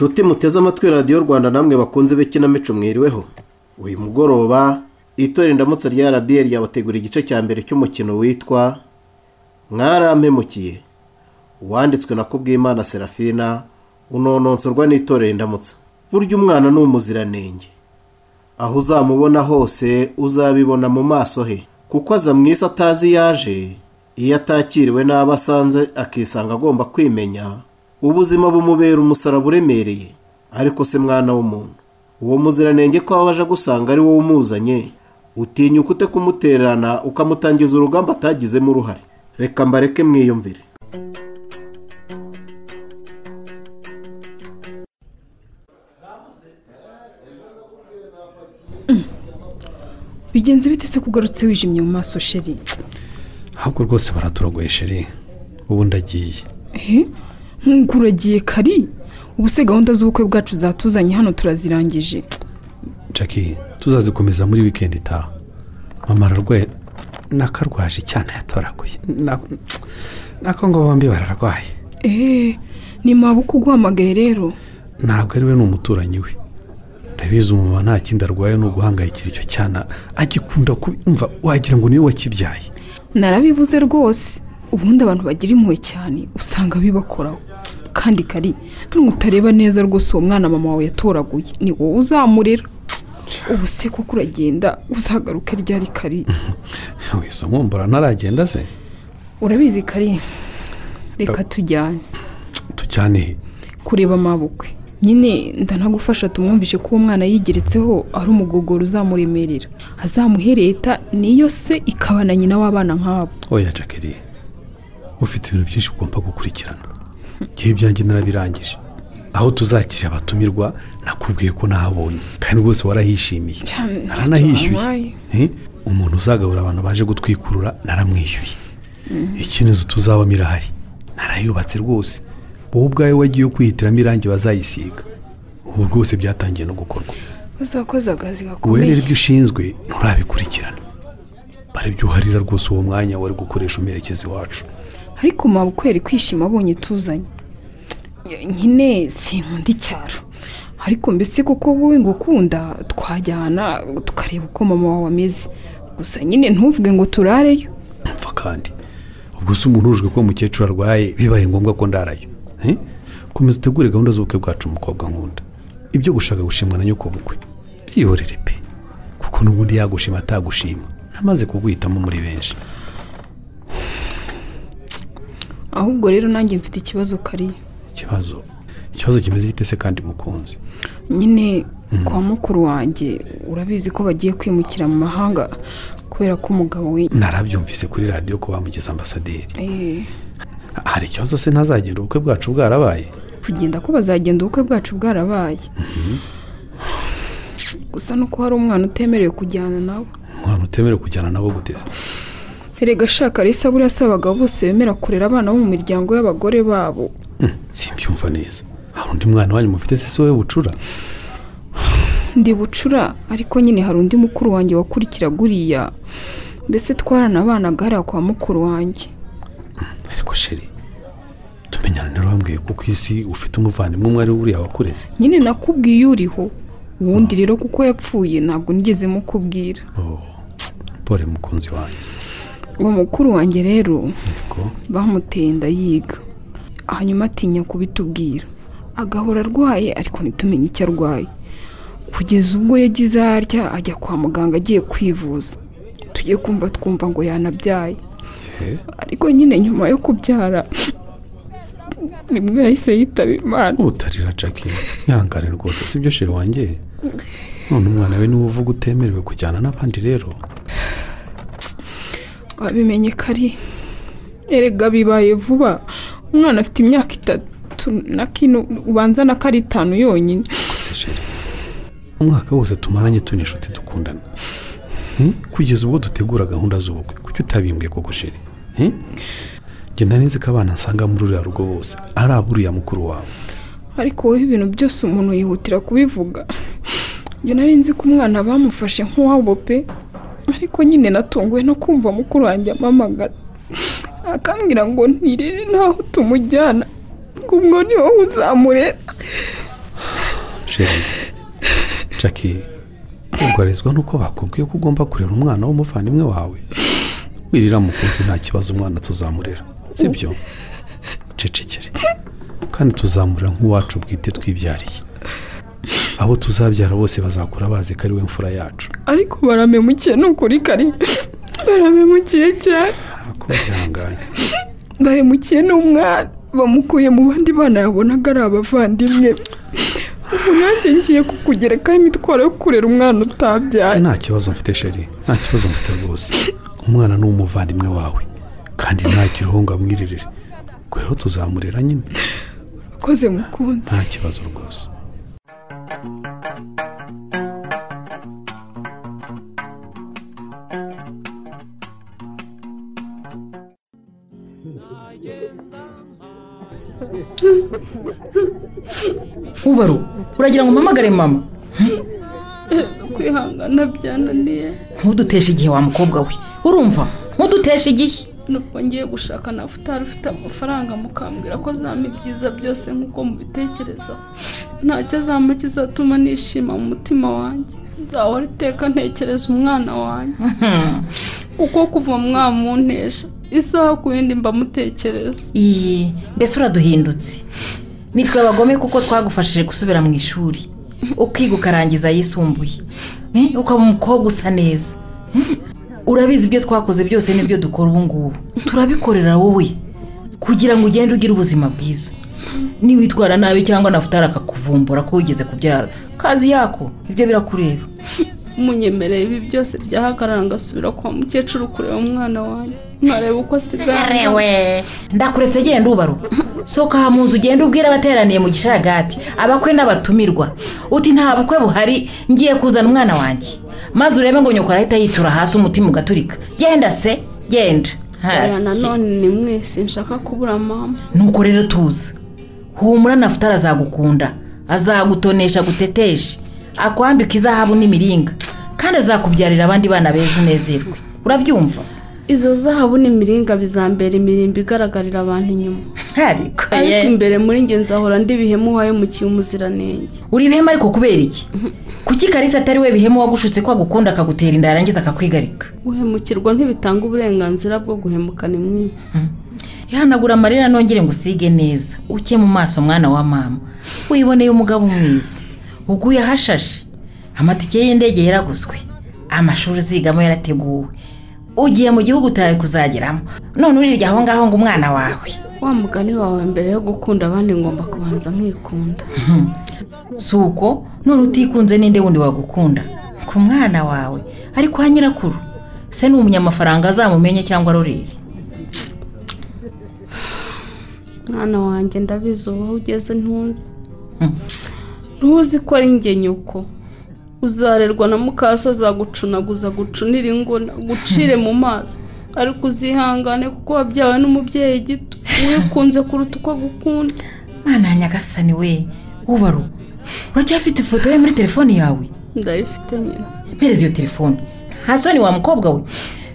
nshuti muteze amatwi radiyo rwanda namwe bakunze b'ikinamico mwiriweho. Uyu mugoroba itora indamutsa rya radiyo ryabategura igice cya mbere cy'umukino witwa mwarampemukiye. Uwanditswe na kubwimana serafina unononsorwa n'itorero indamutsa. Burya umwana ni umuziranenge. Aho uzamubona hose uzabibona mu maso he. Kuko aza mu isi atazi yaje iyo atakiriwe n'abo asanze akisanga agomba kwimenya. Ubuzima bumubera umusaraba uremereye. Ariko se mwana w'umuntu uwo muziranenge ko waba aje agusanga ari wowe umuzanye utinyuka ute kumutererana ukamutangiza urugamba atagizemo uruhare. Reka mbareke mwiyumvire. Bigenze bite se kugarutse wijimye mu maso sheri ahubwo rwose baraturagoye sheri ubu ndagiye. Ehe nk'uko uragiye kari? Ubu se gahunda z'ubukwe bwacu zatuzanye hano turazirangije. Jackie tuzazikomeza muri wikendi itaha. Mama ararwaye nakarwaje cyane yatoraguye. Na- nako ngo bombi bararwaye. Eee ni mabuka uguhamagaye rero. Ntabwo ari we ni umuturanyi we. Ndabizi umumama nta kindi arwaye ni uguhangayikira icyo cyana. Agikunda kumva wagira ngo ni we wakibyaye. Narabivuze rwose. Ubundi abantu bagira impuhwe cyane usanga bibakoraho. Kandi kari nutareba neza rwose uwo mwana mama wawe yatoraguye ni wowe uzamurera. Ubu se kuko uragenda uzagaruke ryari kari wese nkumbura ntaragenda se. Urabizi kari reka tujyane. Tujyane kureba amabukwe. Nyine ndanagufasha tumwumvishe ko uwo mwana yigeretseho ari umugogoro uzamuremerera. Azamuhe leta niyo se ikaba na nyina w'abana nk'abo. Oya jackie ufite ibintu byinshi ugomba gukurikirana. Igihe ibyanjye narabirangije aho tuzakira abatumirwa nakubwiye ko nahabonye. Kandi rwose warahishimiye. Naranahishyuye. Eh, umuntu uzagabura abantu baje gutwikurura naramwishyuye ikintu tuzabamo irahari. Narayubatse rwose. Wowe ubwawe wagiye kwihitiramo irangi bazayisiga. Ubu rwose byatangiye no akazi wowe rero gakomeye ibyo ushinzwe nturabikurikirana. Baribyo uharira rwose uwo mwanya wari gukoresha umerekeza iwacu. Ariko yari kwishima abonye tuzanye nyine sinkunda icyaro. Ariko mbese kuko wowe ngo ukunda twajyana tukareba uko mama wawe ameze. Gusa nyine ntuvuge ngo turareyo. Mpfa kandi. Ubwo se umuntu ujwe ko umukecuru arwaye bibaye ngombwa ko ndarayo. Eh? komeza utegure gahunda z'ubukwe bwacu umukobwa nkunda. Ibyo gushaka gushimwa na nyoko bukwe byihorere pe. Kuko n'ubundi yagushima atagushima. Namaze kuguhitamo muri benshi. Ahubwo rero nanjye mfite ikibazo kariya. Ikibazo? Ikibazo kimeze gite se kandi mukunzi? Nyine kwa mukuru wanjye urabizi ko bagiye kwimukira mu mahanga kubera ko umugabo we narabyumvise kuri radiyo ko bamugize ambasaderi. Eh, hari ikibazo se ntazagenda ubukwe bwacu bwarabaye? Kugenda ko bazagenda ubukwe bwacu bwarabaye. Gusa nuko hari umwana utemerewe kujyana nawe. Umwana utemerewe kujyana nabo guteze erega ashaka risa buriya si abagabo bose bemera kurera abana bo mu miryango y'abagore babo. Hmm, simbyumva neza. Hari undi mwana wanyu mufite se si wowe bucura? Ndi bucura ariko nyine hari undi mukuru wanjye wakurikiraga uriya mbese twaranabanaga hariya kwa mukuru wanjye. Ariko sheri tumenyana rero wambwiye ko ku isi ufite umuvandimwe umwe ari uriya wakureze. Nyine nakubwiye uriho ubundi rero kuko yapfuye ntabwo nigeze mukubwira. Oh, pole mukunzi wanjye. Uwo mukuru wanjye rero ariko bamuteye inda yiga. Hanyuma atinya kubitubwira agahora arwaye ariko ntitumenye icyo arwaye. Kugeza ubwo yagize atya ajya kwa muganga agiye kwivuza. Tujye kumva twumva ngo yanabyaye. Ariko nyine nyuma yo kubyara ni bwo yahise yitaba imana. Utarira jackie. Ihangane rwose si byo sheri wanjye? None umwana we ni we uvuga utemerewe kujyana n'abandi rero? Wabimenye kari erega bibaye vuba. Umwana afite imyaka itatu na kino ubanza na kari itanu yonyine. Umwaka wose tumaranye turi inshuti dukundana. Eh? kugeza ubwo dutegura gahunda z'ubukwe. Kuki utabimbwiye koko sheri Eh? genda neza ko abana nsanga muri uriya rugo bose. Ari aburiya mukuru wawe. Ariko wowe ibintu byose umuntu yihutira kubivuga. Nari nzi ko umwana bamufashe nk'uwabo pe. Ariko nyine natunguwe no kumva mukuru wanjye amamagara akambwira ngo ntirere ntaho tumujyana ngo ubwo ni wowe uzamurera jackie ugarizwa nuko bakubwiye ko ugomba kurera umwana w'umuvandimwe wawe? Wirira mukunzi nta kibazo umwana tuzamurera sibyo? Cecekere. Kandi tuzamurira nk'uwacu bwite twibyariye. Abo tuzabyara bose bazakura bazi ko ari we mfura yacu. Ariko baramemukiye ni ukuri kari baramemukiye cyane. Kwihangane bahemukiye n'umwana. Bamukuye mu bandi bana yabonaga ari abavandimwe. Ubu nanjye ngiye kukugerekaho imitwaro yo kurera umwana utabyaye. Nta kibazo mfite sheri nta kibazo mfite rwose. Umwana ni umuvandimwe wawe. Kandi ntagire uwo ngo amwiririre ubwo rero tuzamurera nyine. Urakoze mukunzi. Nta kibazo rwose. Ubaro uragira ngo umpamagare mama. Kwihangana byananiye. Ntuduteshe igihe wa mukobwa we. Urumva? Ntuduteshe igihe. Nubwo ngiye gushaka na futari ufite amafaranga mukambwira ko zama ibyiza byose nk'uko mubitekereza ntacyo azamba kizatuma nishima mu mutima wanjye. Nzahora iteka ntekereza umwana wanjye. Kuko kuva mwamuntesha isaha ku yindi mba mutekereza. Iyi mbese uraduhindutse. Nitwe abagome kuko twagufashije gusubira mu ishuri. Ukiga ukarangiza ayisumbuye. Eh, ukaba umukobwa usa neza. Hmm? urabizi ibyo twakoze byose n'ibyo dukora ubu ngubu turabikorera wowe. Kugira ngo ugende ugire ubuzima bwiza. Niwitwara nabi cyangwa nafutari akakuvumbura ko wigeze kubyara. Kazi yako ibyo birakureba. Munyemereye ibi byose byahagarara ngasubira kwa mukecuru kureba umwana wanjye. Nkareba uko asigaye ndakuretse genda ubaro. Sohoka aha mu nzu ugenda ubwira abateraniye mu gisharagati abakwe n'abatumirwa. Uti nta bukwe buhari ngiye kuzana umwana wanjye. Maze urebe ngo nyoko arahita yitura hasi umutima ugaturika. Genda se genda. Hasi. nanone ni mwese nshaka kubura mama. Nuko rero tuza. Humura nafutari azagukunda azagutonesha guteteshe akwambika izahabu n'imiringa. Kandi azakubyarira abandi bana beza unezerwe. Urabyumva? Izo zahabu n'imiringa bizambera imirimbo igaragarira abantu inyuma. Ariko imbere muri njye nzahora ndi bihemu wahemukiye umuziranenge. Uri ibihemu ariko kubera iki? Kuki karisa atari we bihemu wagushutse ko agukunda akagutera inda yarangiza akakwigarika? Guhemukirwa ntibitanga uburenganzira bwo guhemukana imwe ihanagura amarira nongere ngo usige neza. Uke mu maso mwana wa mama. Wiboneye umugabo mwiza. Uguye ahashashe. Amatike y'indege yaraguzwe. Amashuri uzigamo yarateguwe. Ugiye mu gihugu utawe kuzageramo none urirya aho ngaho ngo umwana wawe. Wa mugani wawe mbere yo gukunda abandi ngomba kubanza nkikunda. Si uko none utikunze ninde wundi wagukunda? Ku mwana wawe. Ariko kwa nyirakuru se ni umunyamafaranga azamumenye cyangwa aroreye mwana wanjye ndabizi ubu aho ugeze ntuzi. Ntuzi ko ari njye nyuko uzarerwa na mukase azagucunaguza gucunira ingona gucire mu maso ariko uzihangane kuko wabyawe n'umubyeyi gito. Wikunze kuruta uko agukunda. Mwana ya nyagasani we ubaru uracyafite ifoto ye muri telefone yawe? Ndayifite nyine. Mpereza iyo telefone. Nta soni wa mukobwa we.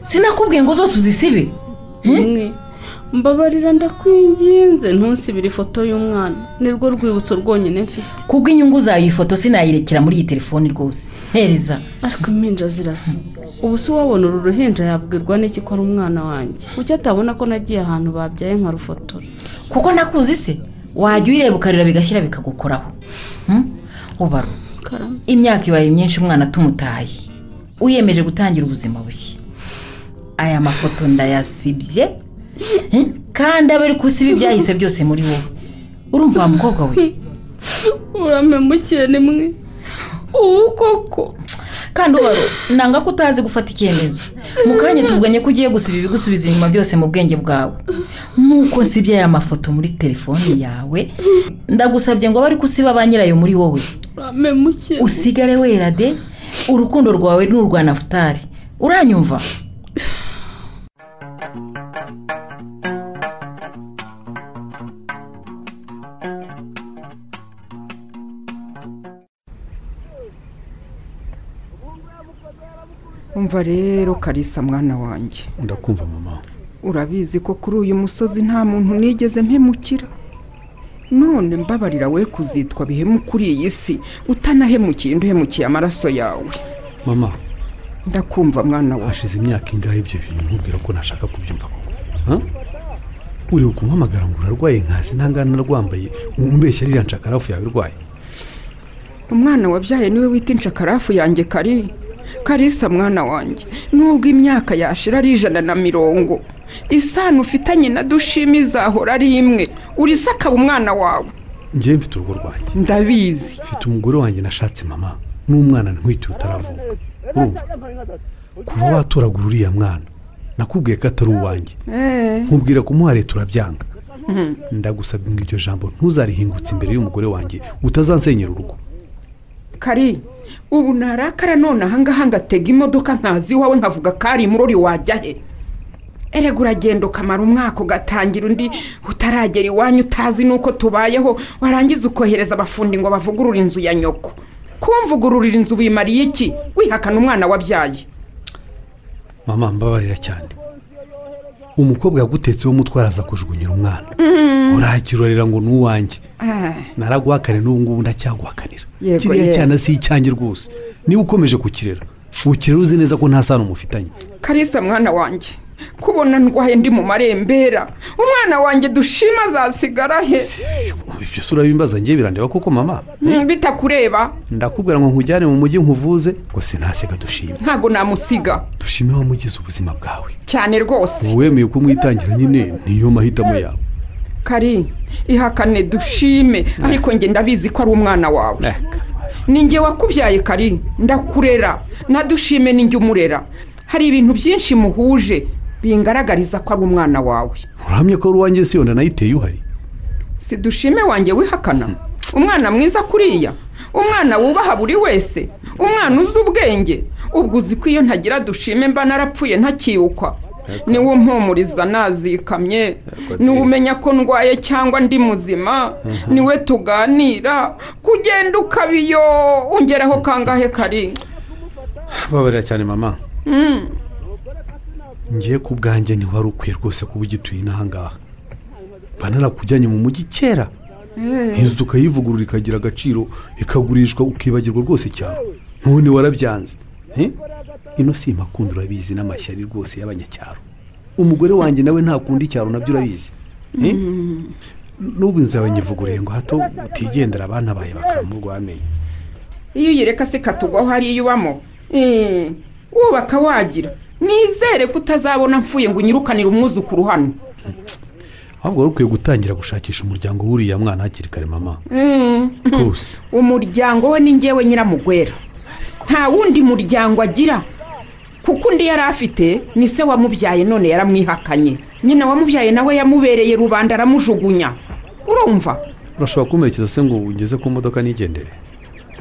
Sinakubwiye ngo zose uzisibe? Imwe mbabarira ndakwinginze ntusibire ifoto y'umwana. Nirwo rwibutso rwonyine mfite. Kubw'inyungu zawe iyi foto sinayirekera muri iyi telefone rwose. Mpereza ariko impinja zirasa. Ubu si wabona uru ruhinja yabwirwa n'iki ko ari umwana wanjye? Kuki atabona ko nagiye ahantu babyaye nkarufotora kuko nakuzi se wajya uyireba ukarira bigashyira bikagukoraho. Hmm? karame. Imyaka ibaye myinshi umwana tumutaye. Wiyemeje gutangira ubuzima bushya. Aya mafoto ndayasibye. Kandi abe ari kusiba ibyahise byose muri wowe. Urumva wa mukobwa we? Uramemukiye nimwe ubu koko. Kandi ubaru nanga ko utazi gufata icyemezo. Mu kanya tuvuganye ko ugiye gusiba ibigusubiza inyuma byose mu bwenge bwawe. Nk'uko nsibye aya mafoto muri telefone yawe ndagusabye ngo abe ari kusiba ba nyirayo muri wowe. Usigare wera de urukundo rwawe ni urwa nafutari uranyumva? Umva rero karisa mwana wanjye. Ndakumva mama. Urabizi ko kuri uyu musozi nta muntu nigeze mpemukira? None mbabarira we kuzitwa bihemu kuri iyi si. Utanahemukiye uhemukiye amaraso yawe. Mama. Ndakumva mwana wawe hashize imyaka ingahe ibyo bintu nkubwira ko ntashaka kubyumva koko? Uri kumuhamagara ngo urarwaye nkazi ntangana rwambaye. Umbeshya ririya nshakarafu yawe irwaye. Umwana wabyaye ni we wita inshakarafu yanjye kari karisa mwana wanjye nubwo imyaka yashira ari ijana na mirongo isano ufitanye na dushima izahora ari imwe urisa akaba umwana wawe. Njyewe mfite urugo rwanjye. Ndabizi. Mfite umugore wanjye nashatse mama n'umwana ntwite utaravuka. Urumva? Kuva watoragura uriya mwana nakubwiye ko atari uwanjye. Eee nkubwira kumuha leta urabyanga ndagusabye ngo iryo jambo ntuzarihingutse imbere y'umugore wanjye utazansenyera urugo. Kari. Ubu narakara none ahangaha ngatega imodoka nkazi iwawe nkavuga ko ari imurori wajya he? Erega uragenda ukamara umwaka ugatangira undi utaragera iwanyu utazi n'uko tubayeho warangiza ukohereza abafundi ngo bavugurure inzu ya nyoko. Kuba mvugururira inzu bimariye iki? Wihakana umwana wabyaye. Mama mbabarira cyane. Umukobwa yagutetseho umutwara aza kujugunyira umwana. Urakirorera ngo ni uwanjye. Naraguhakane n'ubu ngubu ndacyaguhakanira kiriya cyana si icyanjye rwose. Niba ukomeje kukirera ukirera uzi neza ko nta sano mufitanye. Karisa mwana wanjye. Kubona ndwaye ndi mu marembera. Umwana wanjye dushima azasigara he? Ibyo si urabimbaza ngewe birandeba koko mama Mm, bitakureba. Ndakubwira ngo nkujyane mu mujyi nkuvuze ngo sinasiga dushime. Ntabwo namusiga. Dushime wamugize ubuzima bwawe. Cyane rwose. Wemeye kumwitangira nyine niyo mahitamo yawe. Kari ihakane dushime ariko njye ndabizi ko ari umwana wawe. Ni njye wakubyaye kari. Ndakurera. Nadushime ni njye umurera. Hari ibintu byinshi muhuje. Bingaragariza ko ari umwana wawe. Urahamya ko ari uwanjye si yonda nayiteye uhari si dushime wanjye wihakana? Umwana mwiza kuriya? Umwana wubaha buri wese? Umwana uzi ubwenge? Ubwo uzi ko iyo ntagira dushime mba narapfuye ntakibukwa ni we umpumuriza nazikamye? Niwe umenya ko ndwaye cyangwa ndi muzima? Niwe tuganira? Kugenda ukabiyo? Ungeraho kangahe kari? Babarira cyane mama. Ngiye ku bwanjye ntiwari ukwiye rwose kuba ugituye n'ahangaha mba narakujyanye mu mujyi kera. Inzu tukayivugurura ikagira agaciro ikagurishwa ukibagirwa rwose cyane. None warabyanze. Eh? ino si imakunda urabizi n'amashyari rwose y'abanyacyaro. Umugore wanjye nawe ntakunda icyaro na byo urabizi. Eh? n'ubu inzu yawe nyivuguriye ngo hato utigendera abana bawe bakamurwa amenyo iyo uyireka se katugwaho hariya ubamo? Eh, wubaka wagira. Nizere ko utazabona mfuye ngo unyirukanire umwuzukuru hano. Ahubwo wari ukwiye gutangira gushakisha umuryango w'uriya mwana hakiri kare mama. Rwose. Umuryango we ni ngewe nyiramugwera. Nta wundi muryango agira. Kuko undi yari afite ni se wamubyaye none yaramwihakanye. Nyina wamubyaye nawe yamubereye rubanda aramujugunya. Urumva? Urashobora kumuherekeza se ngo ugeze ku modoka nigendere?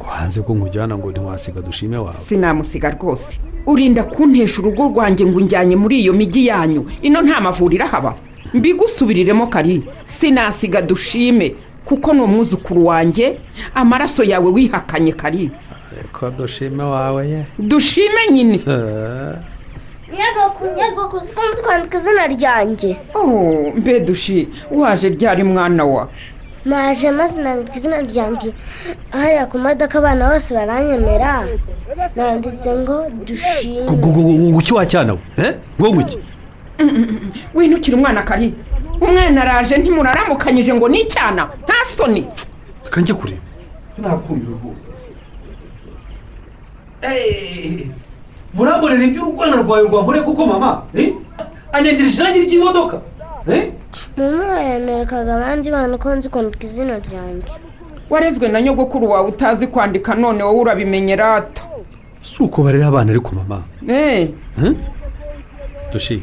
Ko hanze ko nkujyana ngo ntiwasiga dushime wawe. Sinamusiga rwose. Urinda kuntesha urugo rwanjye ngo unjyanye muri iyo mijyi yanyu. Ino nta mavuriro ahaba. Mbigusubiriremo kari. Sinasiga dushime kuko ni umwuzukuru wanjye amaraso yawe wihakanye kari. Ko dushime wawe ye. Dushime nyine. Nyagaku nyagaku nzi kwandika izina ryanjye. Oh mbe dushi. Waje ryari mwana wa? Naje maze nandika izina ryanjye. Hariya ku modoka abana bose baranyemera. Nanditse ngo dushime guki wacyana we? Eh? ngo nguki winukira umwana kari? Umwana araje ntimuraramukanyije ngo ni icyana? Nta soni. Reka njye kureba. Nakumira rwose. Murambonera iby'urwana rwawe rwahore kuko mama eh? anyangira irangi ry'imodoka mama yanerekaga abandi bana ko nzi kwandika izina ryanjye. Warezwe na nyogokuru wawe utazi kwandika none wowe urabimenye rata si uko barera abana ariko mama. Eh, Eh? dushi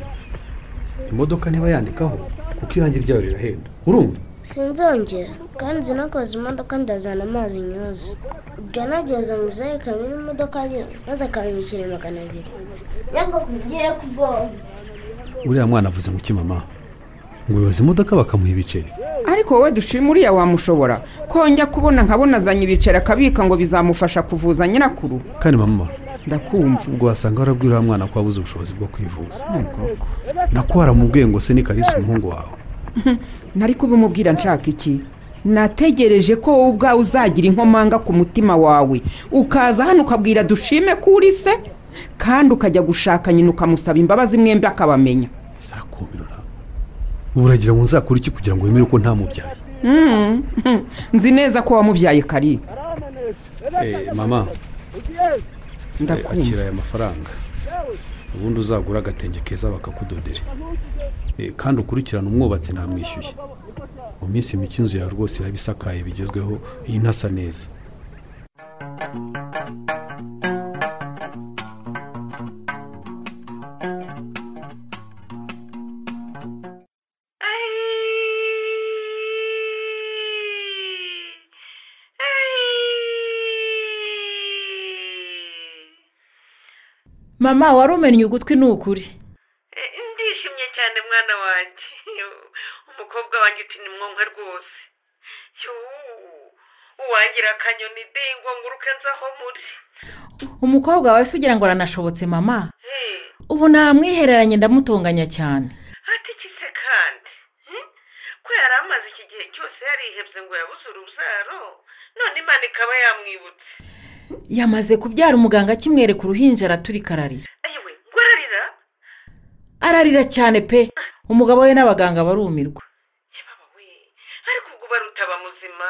imodoka niba yandikaho kuko irangi ryayo rirahenda. Urumva? Sinzongera kandi zinakoze imodoka ndazana amazi nyoza ubwo nageze mu zayi kamera imodoka ye maze akabimukira magana abiri. Nyabwo ugiye kuvoma uriya mwana avuze mu mama? Ngo yoza imodoka bakamuha ibiceri. Ariko wowe dushima uriya wamushobora. Ko njya kubona nkabona azanye ibiceri akabika ngo bizamufasha kuvuza nyirakuru? Kandi mama ndakumva. ubwo wasanga warabwira uriya mwana ko wabuze ubushobozi bwo kwivuza. Nako waramubwiye ngo se ni karisi umuhungu wawe? Ntari kubimubwira nshaka iki? Nategereje ko wowe ubwawe uzagira inkomanga ku mutima wawe. Ukaza hano ukabwira dushime ko uri se? Kandi ukajya gushaka nyina ukamusaba imbabazi mwembi akabamenya. Uragira ngo nzakore iki kugira ngo wemere ko ntamubyaye Mm, nzi neza ko wamubyaye kari. Eh, mama. Eh, akira aya mafaranga. Ubundi uzagura agatenge keza bakakudodera. Eh, kandi ukurikirane umwubatsi ntamwishyuye mu minsi mike inzu yawe rwose iraba isakaye bigezweho iyi ntasa neza. Mama wari umennye ugutwi ni ukuri ndishimye cyane mwana wanjye. Umukobwa wanjye uti ni mwonka rwose. Uwangira akanyoni de ngo nguruke nzaho muri. Umukobwa wawe se ugira ngo aranashobotse mama? Ubu namwihereranye ndamutunganya cyane. Ati iki se kandi ko yari amaze iki gihe cyose yarihebye ngo yabuze urubyaro? None imana ikaba yamwibutse. Yamaze kubyara umuganga akimwereka uruhinja araturika ararira ayiwe ngo ararira ararira cyane pe. Umugabo we n'abaganga barumirwa. Yababa we ariko ubwo barutaba muzima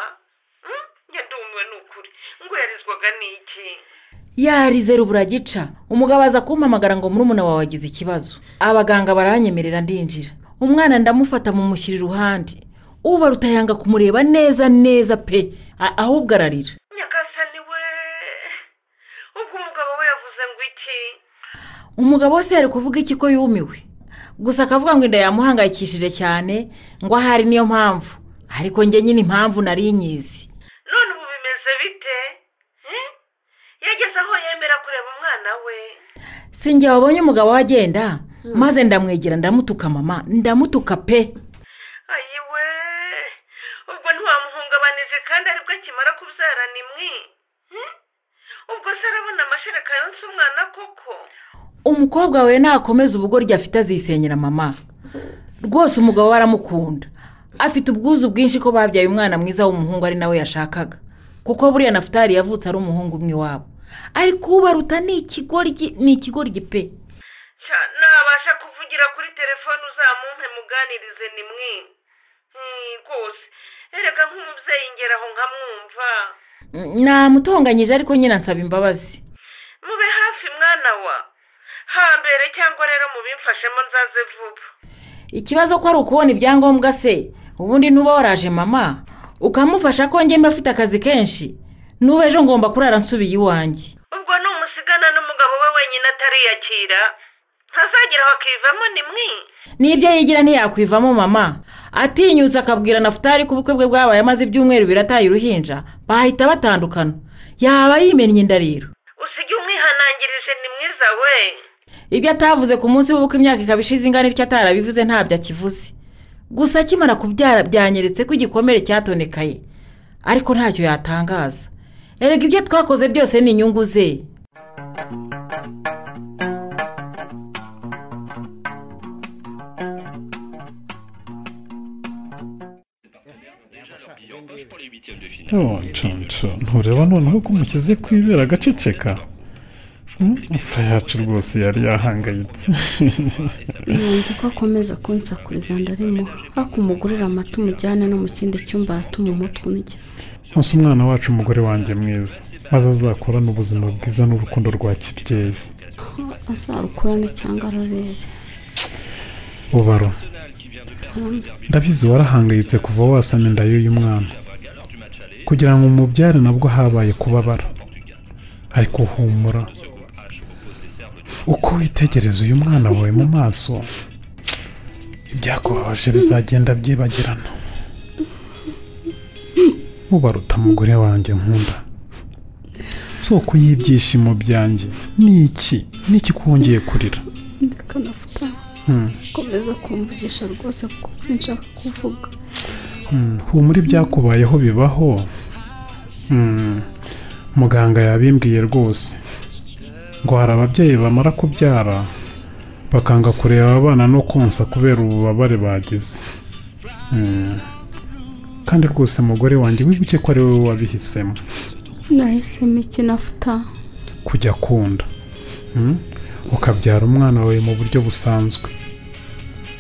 Hmm? njye ndumiwe ni ukuri ngo yarizwaga n'iki? Yarize rubura gica umugabo aza kumpamagara ngo murumuna wawe wagize ikibazo. Abaganga baranyemerera ndinjira. Umwana ndamufata mumushyira iruhande. Ubaruta yanga kumureba neza neza pe. Ahubwo ararira. Umugabo wese yari kuvuga iki ko yumiwe? Gusa akavuga ngo inda yamuhangayikishije cyane ngo ahari niyo mpamvu. Ariko njye nyine impamvu nari nyizi. None ubu bimeze bite? Yageze aho yemera kureba umwana we. Si njye wabonye umugabo we agenda maze ndamwegera ndamutuka mama. Ndamutuka pe ayiwe ubwo ntiwamuhungabanije kandi ari bwo akimara kubyara ni mwi Hmm? ubwo se arabona amashereka yonsa umwana koko umukobwa we nakomeza ubugoryi afite azisenyera mama. Rwose umugabo we aramukunda afite ubwuzu bwinshi ko babyaye umwana mwiza w'umuhungu ari nawe yashakaga. Kuko buriya nafutari yavutse ari umuhungu umwe iwabo ariko ubaruta ni ikigoryi ni ikigoryi pe. Sha, nabasha kuvugira kuri telefone uzamumpe muganirize ni mwi Hmm, rwose. Erega nk'umubyeyi ngeraho nkamwumva. Namutonganyije ariko nyine ansaba imbabazi mube hafi mwana wa hambere cyangwa rero mubimfashemo nzaze vuba. Ikibazo ko ari ukubona ibyangombwa se? Ubundi nuba waraje mama ukamufasha ko njye mba afite akazi kenshi n'ubu ejo ngomba kurara nsubiye iwanjye. Ubwo ni umusigana n'umugabo we wenyine atariyakira. Ntazagera aho akivamo ni mwi n'ibyo yigira ntiyakwivamo mama. Atinyutse akabwira nafutari ko ubukwe bwe bwabaye amaze ibyumweru bibiri ataye uruhinja bahita batandukana. Yaba yimennye inda rero usige umwihanangirije ni mwiza we. Ibyo atavuze ku munsi w'ubukwe imyaka ikaba ishize ingana ityo atarabivuze ntabyo akivuze. Gusa akimara kubyara byanyeretse ko igikomere cyatonekaye ariko ntacyo yatangaza. Erega ibyo twakoze byose ni inyungu ze. Ntureba noneho ko umushyize ku ibera agaceceka. Imfura yacu rwose yari yahangayitse. Nzi ko akomeza kunsakuriza ndarimo ariko umugurire amata umujyane no mu kindi cyumba aratuma umutwe unijya ntusi umwana wacu umugore wanjye mwiza. Maze azakurane ubuzima bwiza n'urukundo rwa kibyeyi. Azarukurane cyangwa arorere. Ubaro. Ndabizi warahangayitse kuva wasama inda y'uyu mwana. Kugira ngo umubyare nabwo habaye kubabara ariko humura uko witegereza uyu mwana wawe mu maso ibyakubabaje bizagenda byibagirana. Ubaruta umugore wanjye nkunda. Soko y'ibyishimo byanjye ni iki? Ni iki ko wongeye kurira? Ndeka nafuta Hmm. komeza kumvugisha rwose kuko sinshaka kuvuga. Hmm, humura ibyakubayeho bibaho. Hmm, muganga yabimbwiye rwose. Ngo hari ababyeyi bamara kubyara bakanga kureba abana no konsa kubera ububabare bagize. Hmm. kandi rwose mugore wanjye wibuke ko ari wowe wabihisemo. Nahisemo iki nafuta kujya kunda. Hmm? ukabyara umwana wawe mu buryo busanzwe.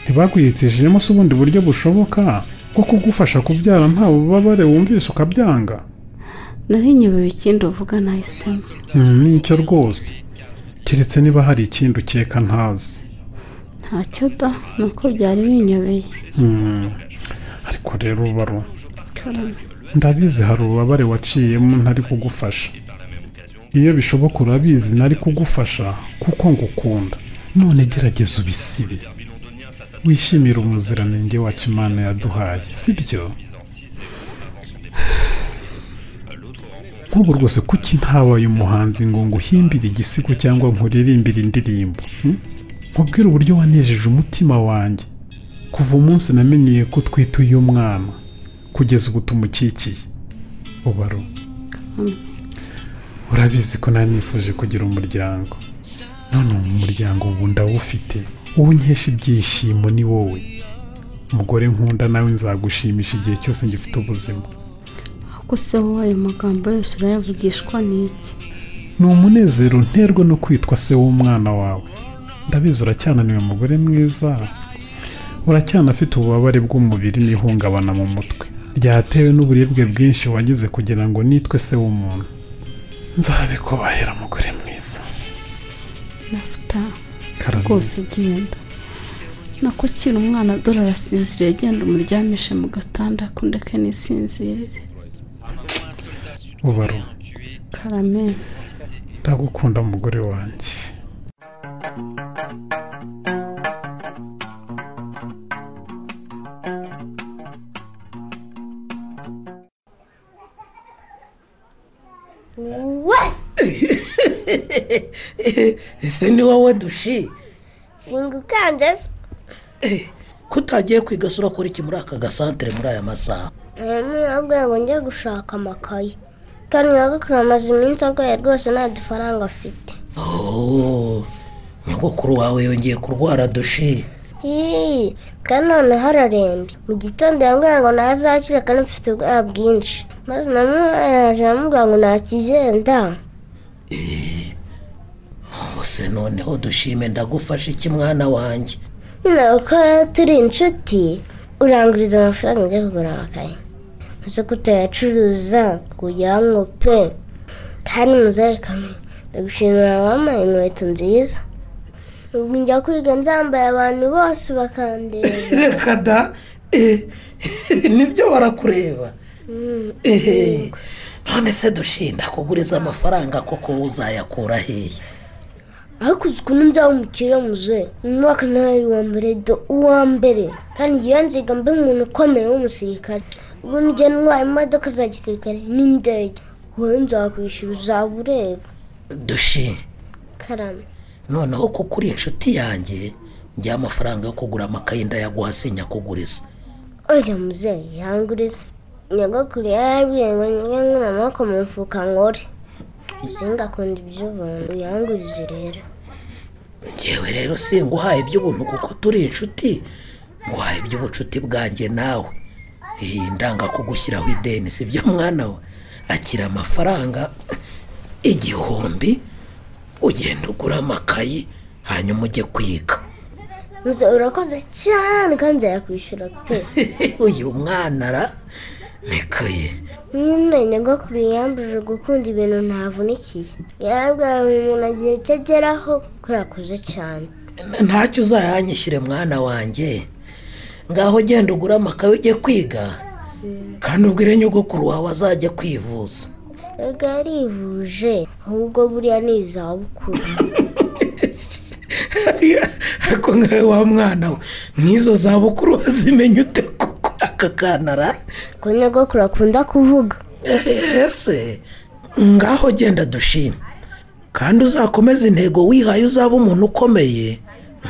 Ntibagwihitishijemo se ubundi buryo bushoboka bwo kugufasha kubyara nta bubabare wumvise ukabyanga? Nari nyobewe ikindi uvuga nahisemo. Hmm, ni cyo rwose. Keretse niba hari ikindi ukeka ntazi. Ntacyo da ni uko byari binyobeye. Hmm, ariko rero baro karame. Ndabizi hari ububabare waciyemo ntari kugufasha. Iyo bishoboka urabizi nari kugufasha kuko ngukunda. None gerageza ubisibe. Wishimire umuziranenge wacu imana yaduhaye sibyo nk'ubu rwose kuki ntabaye umuhanzi ngo nguhimbire igisigo cyangwa nkuririmbire indirimbo hmm? nkubwire uburyo wanejeje umutima wanjye. Kuva umunsi namenyeye ko utwite uyu mwana kugeza ubu tumukikiye. Ubaro urabizi ko nari nifuje kugira umuryango. None uwo muryango ubu ndawufite. Uwo nkesha ibyishimo ni wowe. Umugore nkunda nawe nzagushimisha igihe cyose ngifite ubuzima. Ahubwo se wowe ayo magambo yose urayavugishwa n'iki? Ni umunezero nterwa no kwitwa se w'umwana wawe. Ndabizi uracyananiwe umugore mwiza. Uracyanafite ububabare bw'umubiri n'ihungabana mu mutwe. Ryatewe n'uburibwe bwinshi wagize kugira ngo nitwe se w'umuntu. Nzabikubahera mugore mwiza. Nafuta rwose genda. Nako kiri umwana dore arasinziriye. Genda umuryamishe mu gatanda kundeke nisinzirire ubaro karame. Ndagukunda mugore wanjye. Ese ni wowe dushi? Singukanze se. Ko utagiye kwiga se urakora iki muri aka gasantere muri aya masaha? Ntabwo ngo njye gushaka amakaye kandi nyogokuru amaze iminsi arwaye rwose nta dufaranga afite. Oh, nyogokuru wawe yongeye kurwara dushi Hii, kandi none hararembye mu gitondo yambwira ngo ntazakira kandi mfite ubwoba bwinshi. Maze namuyaje aramubwira ngo ntakigenda bose noneho dushime ndagufasha iki mwana wanjye? Nyine uko turi inshuti. Uranguriza amafaranga ujya kugura amakaye. Maze kutayacuruza kuyango pe kandi kamwe ndagushimira wampaye inkweto nziza ubu njya kwiga nzambaye abantu bose bakandeba reka da ni byo barakureba none se dushinda kuguriza amafaranga koko uzayakura hehe ariko uzi ukuntu nzaba umukire muzehe mu mwaka nawe uwa mbere do uwa mbere kandi iyo nziga mbe umuntu ukomeye w'umusirikare ubu njya ntwaye imodoka za gisirikare n'indege wowe nzakwishyura uzaba ureba dushi karame noneho kuko uri inshuti yanjye njya amafaranga yo kugura amakayi ndayaguha sinyakuguriza oya muzehe yanguriza nyogokuru yarabwiye ngo njye nkura amaboko mu mufuka nkore singakunda iby'ubuntu yangurize rero ngewe rero singuhaye iby'ubuntu kuko turi inshuti nguhaye iby'ubucuti bwanjye nawe. Iyi ndanga kugushyiraho ideni si byo mwana we? Akira amafaranga igihumbi ugenda ugura amakayi hanyuma ujye kwiga. Muze urakoze cyane kandi nzayakwishyura pe. Uyu mwana ara nikaye nyine nyogokuru yambujije gukunda ibintu ntavunikiye yarabwaye umuntu agiye ageraho ko yakoze cyane. Ntacyo uzayanyishyure mwana wanjye. Ngaho genda ugure amakaye ujye kwiga kandi ubwire nyogokuru wawe azajya kwivuza. Rega yarivuje ahubwo buriya ni izabukuru. Ariko nkawe wa mwana we nk'izo zabukuru wazimenya ute kuko aka kanara? Ko nyogokuru akunda kuvuga? Ese? Ngaho genda dushime kandi uzakomeze intego wihaye uzaba umuntu ukomeye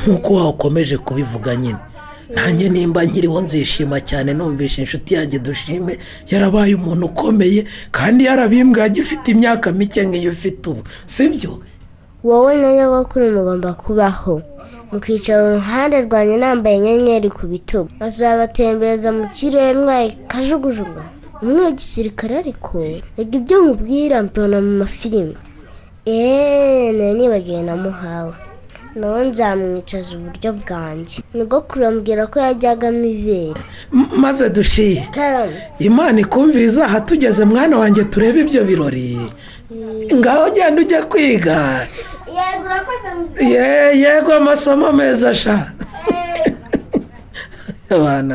nk'uko wawukomeje kubivuga nyine. Nanjye nimba nkiriho nzishima cyane numvisha inshuti yanjye dushime. Yarabaye umuntu ukomeye kandi yarabimbwiye agifite imyaka mike nk'iyo ufite ubu. Sibyo? Wowe na nyogokuru mugomba kubaho. Mukicara uruhande rwanjye nambaye inyenyeri ku bitugu. Azabatembereza mu kirere mwaye kajugujugu. Umwe gisirikare ariko reka ibyo nkubwira mbona mu mafilime eee nibagiwe namuhawe nawe nzamwicaza uburyo bwanjye nyogokuru ambwira ko yajyagamo ibere. Maze dushiye imana ikumviriza aha tugeze mwana wanjye turebe ibyo birori. Ngaho genda ujya kwiga. Yego amasomo meza sha. Abana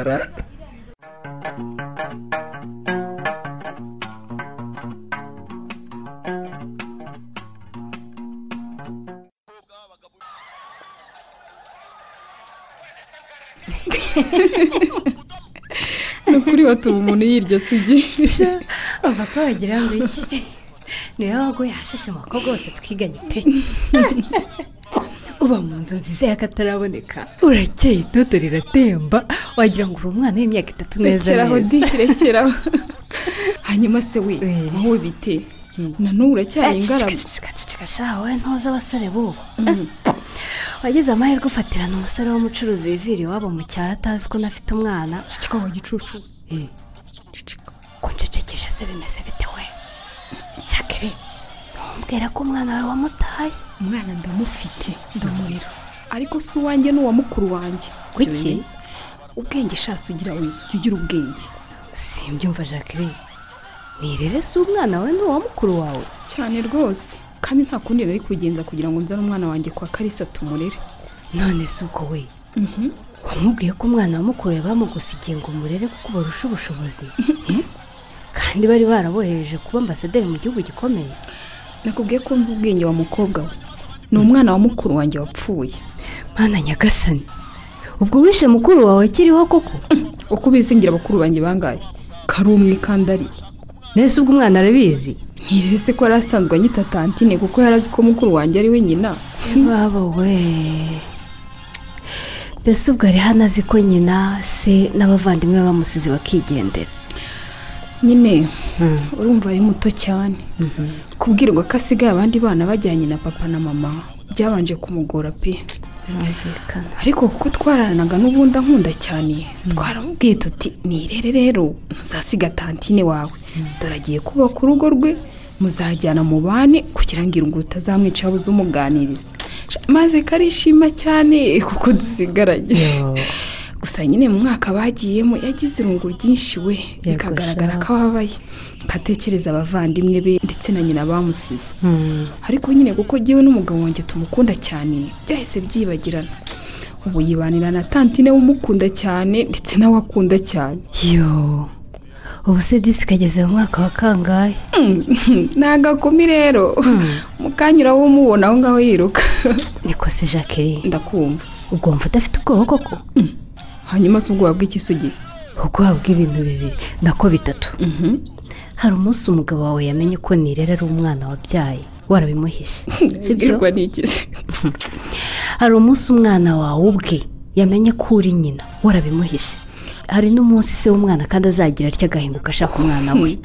ni ukuri watuma umuntu yirya sugira uva ko wagira ngo iki? Niwe waguye ahashashe amakobwa bose twiganye pe. Uba mu nzu nziza y'akataraboneka. Urakeye itoto riratemba. Wagira ngo uri umwana w'imyaka itatu neza rekeraho di neza rekeraho. Hanyuma se we wowe bite na n'ubu uracyari ingaragu wowe ntuzi abasore b'ubu. Wagize amahirwe ufatirana umusore w'umucuruzi wivira iwabo mu cyaro atazi ko unafite umwana. Wa gicucu. Kuncecekeje se bimeze bite we? Cyakiri ntumbwire ko umwana wawe wamutaye. Umwana ndamufite ndamurira. Ariko si uwanjye ni uwa mukuru wanjye. Kuki? ubwenge shasi ugira we ugira ubwenge. Simbyumva jacqueline. Nirere si umwana we ni uwa mukuru wawe. Cyane rwose. Kandi nta kundi nari kugenza kugira ngo nzane umwana wanjye kwa karisa tumurere. None si ubwo we? Wamubwiye ko umwana wa mukuru we bamugusigiye ngo umurere kuko barusha ubushobozi. Eh? kandi bari barabohereje kuba ambasaderi mu gihugu gikomeye. Nakubwiye ko nzi ubwenge wa mukobwa we. Ni umwana wa mukuru wanjye wapfuye. Mwana nyagasani ubwo wishe mukuru wawe akiriho koko? Uko ubizingira bakuru banjye bangaye kari umwe kandi ari nese ubwo umwana arabizi? Ntirere se ko yari asanzwe anyita tantine kuko yari azi ko mukuru wanjye ari we nyina baba we mbese ubwo ari hano azi ko nyina se n'abavandimwe bamusize bakigendera? Nyine urumva ari muto cyane. Kubwirwa ko asigaye abandi bana bajyanye na papa na mama byabanje kumugora pe. Birumvikana. Ariko kuko twararanaga n'ubundi ankunda cyane twaramubwiye tuti nirere rero ntuzasiga tantine wawe. Dore agiye kubaka urugo rwe muzajyana mu bane kugira ngo irungu utazamwica yabuze umuganiriza maze karishima cyane kuko dusigaranye. Gusa nyine mu mwaka bagiyemo yagize irungu ryinshi we. Bikagaragara ko ababaye akatekereza abavandimwe be ndetse na nyina bamusize. Ariko nyine kuko ngewe n'umugabo wanjye tumukunda cyane byahise byibagirana. Ubu yibanira na tantine umukunda cyane ndetse nawe akunda cyane. Yo. Ubu se disi kageze mu mwaka wa kangahe? Ni agakumi rero. Mukanyura w'umubona aho ngaho yiruka. Niko se jacqueline. Ndakumva. Ubwo wumva udafite ubwoba koko? Hanyuma si ubwoba bw'ikisugi ubwoba bw'ibintu bibiri nako bitatu. Hari umunsi umugabo wawe yamenye ko nirera ari umwana wabyaye. Warabimuhishe sibyo? N'ikisi hari umunsi umwana wawe ubwe yamenye ko uri nyina. Warabimuhishe hari n'umunsi se w'umwana kandi azagira atya agahinguka ashaka umwana we?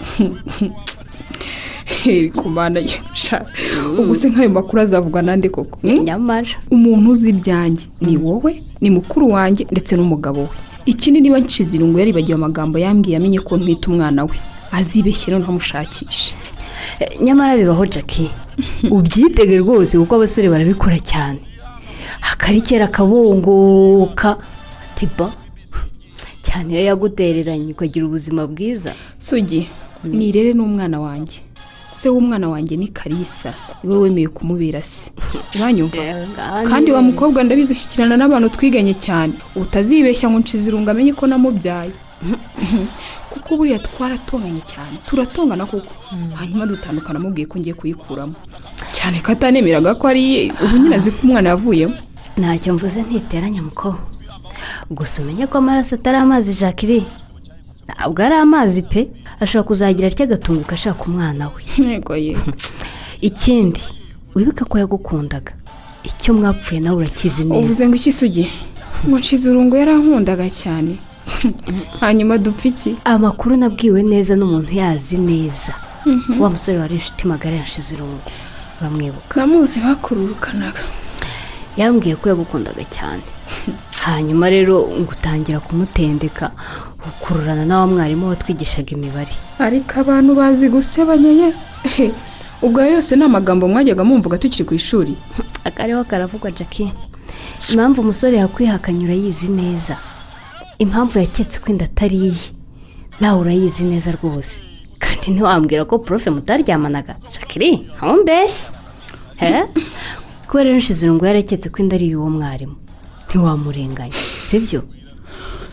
ku mana ye. Sha ubu se nk'ayo makuru azavugwa nande koko? Nyamara. Umuntu uzi ibyanjye. Ni wowe ni mukuru wanjye ndetse n'umugabo we. Ikindi niba nshize irungu yaribagiwe amagambo yambwiye amenye ko ntwite umwana we. Azibeshye noneho amushakishe. Nyamara bibaho jackie. Ubyitege rwose kuko abasore barabikora cyane. Akarikera akabongoka ati ba. Cyane iyo yagutereranye ukagira ubuzima bwiza. Sugi nirere n'umwana wanjye. Se w'umwana wanjye ni karisa iwe wemeye kumubera se. Uranyumva kandi wa mukobwa ndabizi ushyikirana n'abantu twiganye cyane. Utazibeshya ngo nshize irungu amenye ko namubyaye. Kuko buriya twaratonganye cyane. Turatongana kuko hanyuma dutandukana amubwiye ko ngiye kuyikuramo. Cyane ko atanemeraga ko ari ubu nyine azi ko umwana yavuyemo. Ntacyo mvuze ntiteranya muko gusa umenye ko amaraso atari amazi jacqueline. Ntabwo ari amazi pe. Ashobora kuzagira atya agatunguka ashaka umwana we? Ikindi wibuke ko yagukundaga. Icyo mwapfuye nawe urakizi neza. Uvuze ngo iki sugi ngo nshize urungu yarankundaga cyane. Hanyuma dupfa iki? Amakuru nabwiwe neza n'umuntu yazi neza. Wa musore wari inshuti magara yashize irungu uramwibuka. Namuzi bakururukanaga. Yambwiye ko yagukundaga cyane. Hanyuma rero ngo utangira kumutendeka ukururana na wa mwarimu watwigishaga imibare. Ariko abantu bazi gusebanya ye ubwo ayo yose ni amagambo mwajyaga mumvuga tukiri ku ishuri. Akariho karavugwa jackie. Impamvu umusore yakwihakanye urayizi neza. Impamvu yaketse ko inda atari iye nawe urayizi neza rwose. Kandi ntiwambwira ko profe mutaryamanaga. Jackie ntumbeshye. Kubera rero irungu yaraketse ko inda ari iy'uwo mwarimu. Ntiwamurenganya sibyo?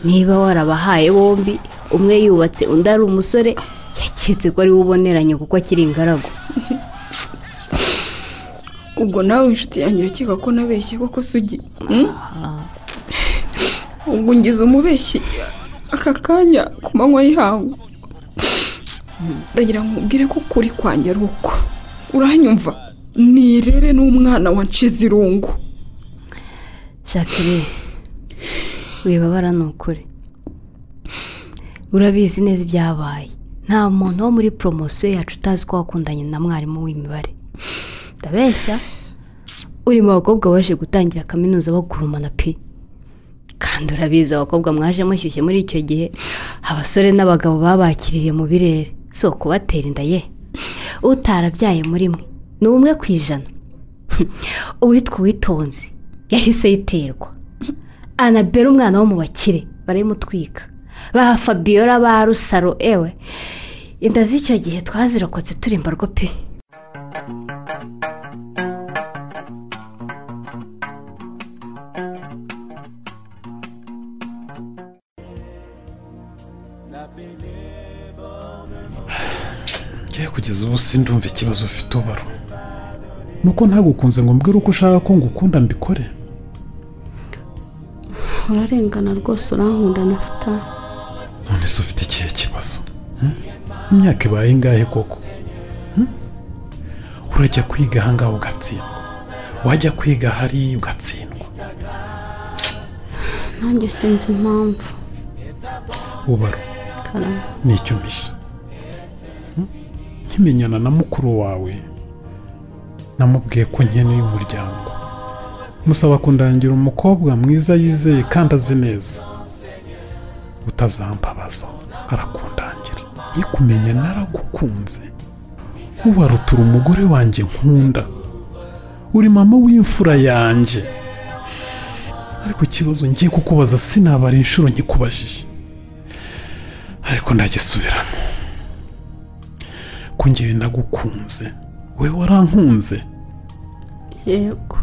Niba warabahaye bombi umwe yubatse undi ari umusore yaketse ko ari we uboneranye kuko akiri ingaragu. Ubwo nawe inshuti yanjye urakeka ko nabeshye koko sugi hmm? ubwo ngize umubeshyi aka kanya ku manywa y'ihangu. Ndagira ngo ubwire ko kuri kwanjye ari uko. Uranyumva? Nirere n'umwana wa nshizirungu jacqueline wibabara ni ukuri urabizi neza ibyabaye. Nta muntu wo muri poromosiyo yacu utazi ko wakundanye na mwarimu w'imibare. Ndabeshya uri mu bakobwa baje gutangira kaminuza bagurumana pe. Kandi urabizi abakobwa mwaje mushyushye muri icyo gihe abasore n'abagabo babakiriye mu birere. Si ukubatera inda ye? Utarabyaye muri mwe. Ni umwe ku ijana. Uwitwa uwitonze. Yahise yiterwa. Anabera umwana wo mu bakire barayimutwika ba fabiola ba rusaro ewe inda z'icyo gihe twazirokotse turi mbarwa pe. Kugeza ubu sindumva ikibazo ufite ubaro nuko ntagukunze ngo mbwire uko ushaka ko ngukunda mbikore. Urarengana rwose urankunda nafuta none se ufite ikihe kibazo? Hmm? imyaka ibaye ingahe koko? Hmm? urajya kwiga ahangaha ugatsindwa. Wajya kwiga hariya ugatsindwa. Nanjye sinzi impamvu. Ubaro ni cyo mpisha Hmm? nkimenyana na mukuru wawe namubwiye ko nkeneye umuryango. Musaba kundangira umukobwa mwiza yizeye kandi azi neza. Utazambabaza arakundangira. Nkikumenya naragukunze. Ubarutura umugore wanjye nkunda. Uri mama w'imfura yanjye ariko ikibazo ngiye kukubaza sinabara inshuro nkikubajije. Ariko ndagisubiramo. Ko ngewe nagukunze we warankunze? Yego.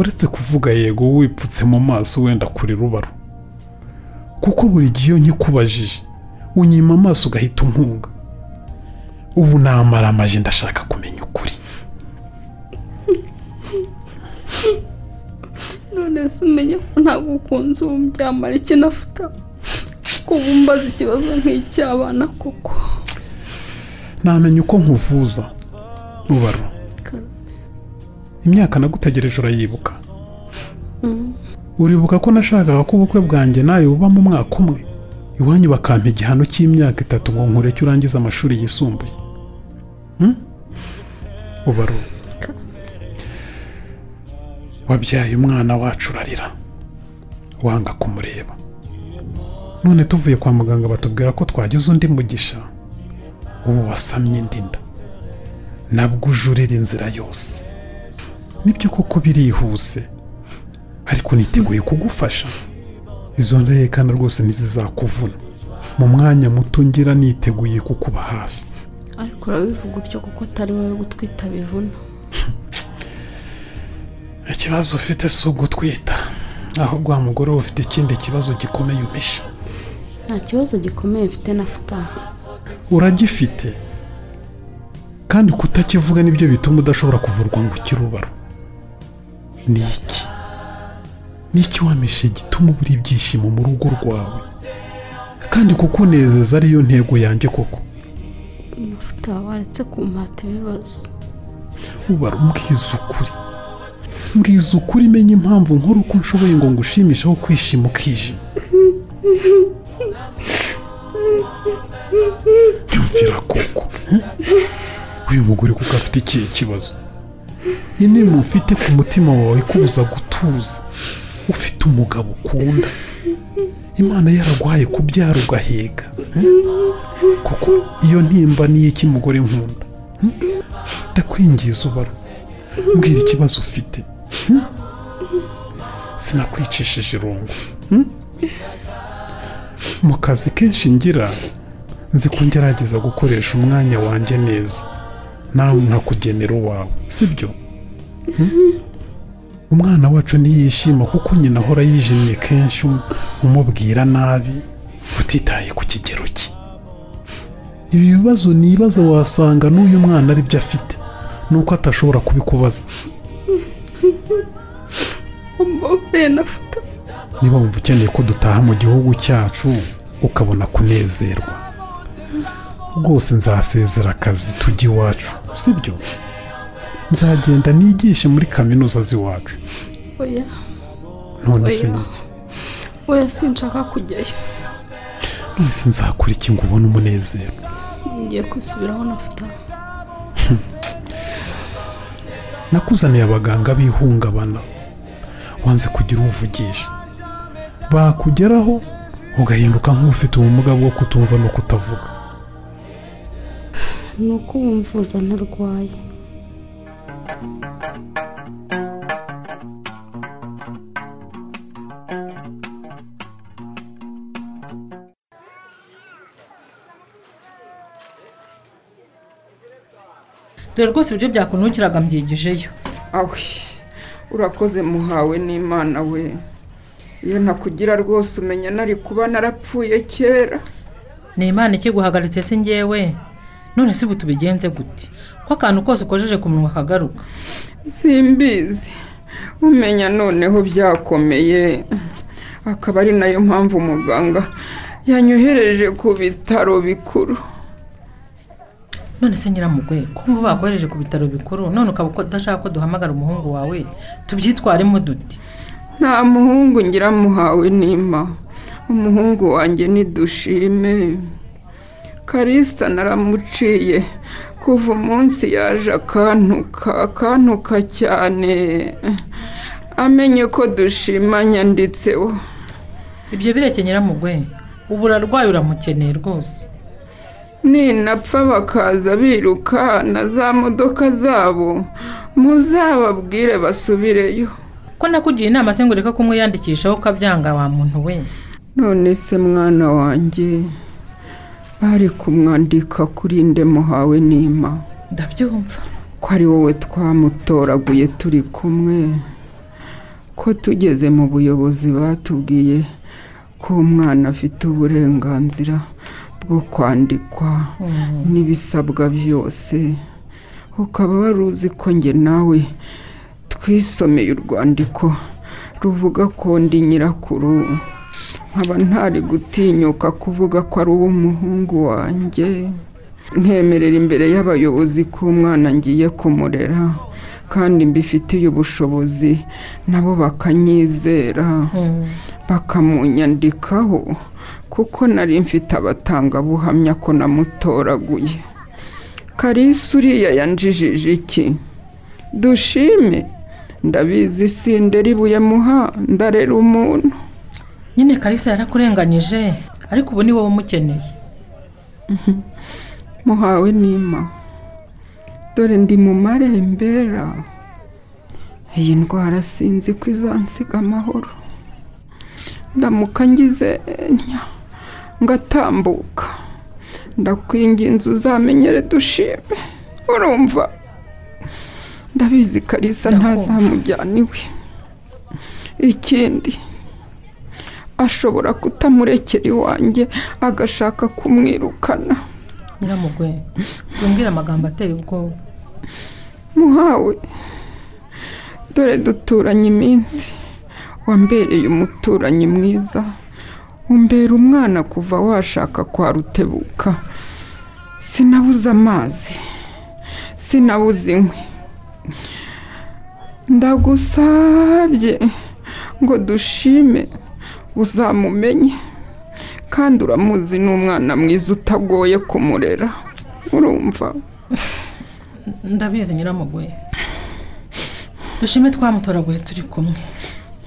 Uretse kuvuga yego wipfutse mu maso wenda kuri rubaro. Kuko buri gihe iyo nkikubajije unyima amaso ugahita umpunga ubu namara amaje ndashaka kumenya ukuri. None se umenye ko ntabwo ukunze ubu byamara iki nafuta ko bumbaza ikibazo nk'icy'abana koko namenya uko nkuvuza rubaro. Imyaka nagutegereje urayibuka Mm. uribuka ko nashakaga ko ubukwe bwanjye nawe buba mu mwaka umwe? Iwanyu bakampa igihano cy'imyaka itatu ngo nkureke urangize amashuri yisumbuye. Hmm? ubaro wabyaye umwana wacu urarira. Wanga kumureba. None tuvuye kwa muganga batubwira ko twagize undi mugisha. Ubu wasamye indi nda. Nabwo ujurira inzira yose. Ni byo koko birihuse. Ariko niteguye kugufasha. Izo ndahekana rwose ntizizakuvuna. Mu mwanya muto ngira niteguye kukuba hafi. Ariko urabivuga utyo kuko atari wowe gutwita bivuna. Ikibazo ufite si ugutwita. Ahubwo wa mugore ufite ikindi kibazo gikomeye umpisha nta kibazo gikomeye mfite nafuta uragifite. Kandi kutakivuga ni byo bituma udashobora kuvurwa ngo ukire ubaro. Ni iki ni iki wamishe gituma ubura ibyishimo mu rugo rwawe? Kandi kukunezeza ariyo ntego yanjye koko. Amavuta waretse kumpata ibibazo. Ubara umbwiza ukuri. Mbwiza ukuri menya impamvu nkora uko nshoboye ngo ngushimishe aho kwishima ukijima nyumvira koko. Uyu mugore kuko afite ikihe kibazo? Inema ufite ku mutima wawe ikubuza gutuza ufite umugabo ukunda imana yaraguhaye kubyara ugaheka eh? kuko iyo ntimba niyo iki mugore nkunda hmm? ndakwingiza ubara mbwira ikibazo ufite hmm? sinakwicishije irungu hmm? mu kazi kenshi ngira nzi ko ngerageza gukoresha umwanya wanjye neza nawe nkakugenera uwawe sibyo? Hmm? umwana wacu ntiyishima kuko nyina ahora yijimye kenshi um- umubwira nabi utitaye ku kigero cye. Ibi bibazo nibaza wasanga n'uyu mwana ari byo afite nuko atashobora kubikubaza. Niba wumva ukeneye ko dutaha mu gihugu cyacu ukabona kunezerwa. Rwose nzasezera akazi tujya iwacu sibyo? Nzagenda nigishe muri kaminuza z'iwacu. Oya. None se Oya. ni iki oya sinshaka kujyayo. None se nzakora iki ngo ubone umunezero. Ngiye kwisubiraho nafuta nakuzaniye abaganga b'ihungabana. Wanze kugira uvugisha. Bakugeraho ugahinduka nk'ufite ubumuga bwo kutumva no kutavuga. Ni uko wumvuza ntarwaye. Dore rwose ibyo byakunukiraga mbyigijeyo. Awe urakoze muhawe n'imana we. Iyo ntakugira rwose umenya nari kuba narapfuye kera. Ni imana ikiguhagaritse si ngewe none si ubu tubigenze gute ko akantu kose ukojeje ku munwa kagaruka. Simbizi. Umenya noneho byakomeye. Akaba ari na yo mpamvu umuganga yanyohereje ku bitaro bikuru. None se nyiramugwe kumva bakohereje ku bitaro bikuru none ukaba udashaka ko duhamagara umuhungu wawe tubyitwaremo duti? Nta muhungu ngira muhawe n'ima umuhungu wanjye nidushime karisita naramuciye. Kuva umunsi yaje akantuka akantuka cyane. Amenye ko dushima nyanditseho ibyo bireke nyiramugwe. Ubu urarwaye uramukeneye rwose. Ninapfa bakaza biruka na za modoka zabo. Muzababwire basubireyo. Ko nakugiye inama se ngo ureke kumwiyandikishaho ukabyanga wa muntu we? None se mwana wanjye? Bari kumwandika kuri nde muhawe n'ima? Ndabyumva. Ko ari wowe twamutoraguye turi kumwe ko tugeze mu buyobozi batubwiye ko umwana afite uburenganzira bwo kwandikwa n'ibisabwa byose ukaba wari uzi ko njye nawe twisomeye urwandiko ruvuga ko ndi nyirakuru. Nkaba ntari gutinyuka kuvuga ko ari uw'umuhungu wanjye. Nkemerera imbere y'abayobozi ko umwana ngiye kumurera kandi mbifitiye ubushobozi nabo bakanyizera. Bakamunyandikaho kuko nari mfite abatangabuhamya ko namutoraguye. Karisi uriya yanjijije iki? Dushime. Ndabizi sindera ibuye muha ndarera umuntu. Nyine karisa yarakurenganyije ariko ubu ni wowe umukeneye. Muhawe n'ima dore ndi mu marembera. Iyi ndwara sinzi ko izansiga amahoro. Ndamuka ngize nya ngatambuka. Ndakwinginze uzamenyere dushime. Urumva? Ndabizi karisa ntazamujyana iwe ikindi ashobora kutamurekera iwanjye agashaka kumwirukana. Nyiramugwe yumbwira amagambo ateye ubwoba. Muhawe dore duturanye iminsi. Wambereye umuturanyi mwiza. Umbera umwana kuva washaka kwa rutebuka. Sinabuze amazi. Sinabuze inkwi. Ndagusabye ngo dushime. Uzamumenye kandi uramuzi ni umwana mwiza utagoye kumurera. Urumva? Ndabizi nyiramugoye dushime twamutoraguye turi kumwe.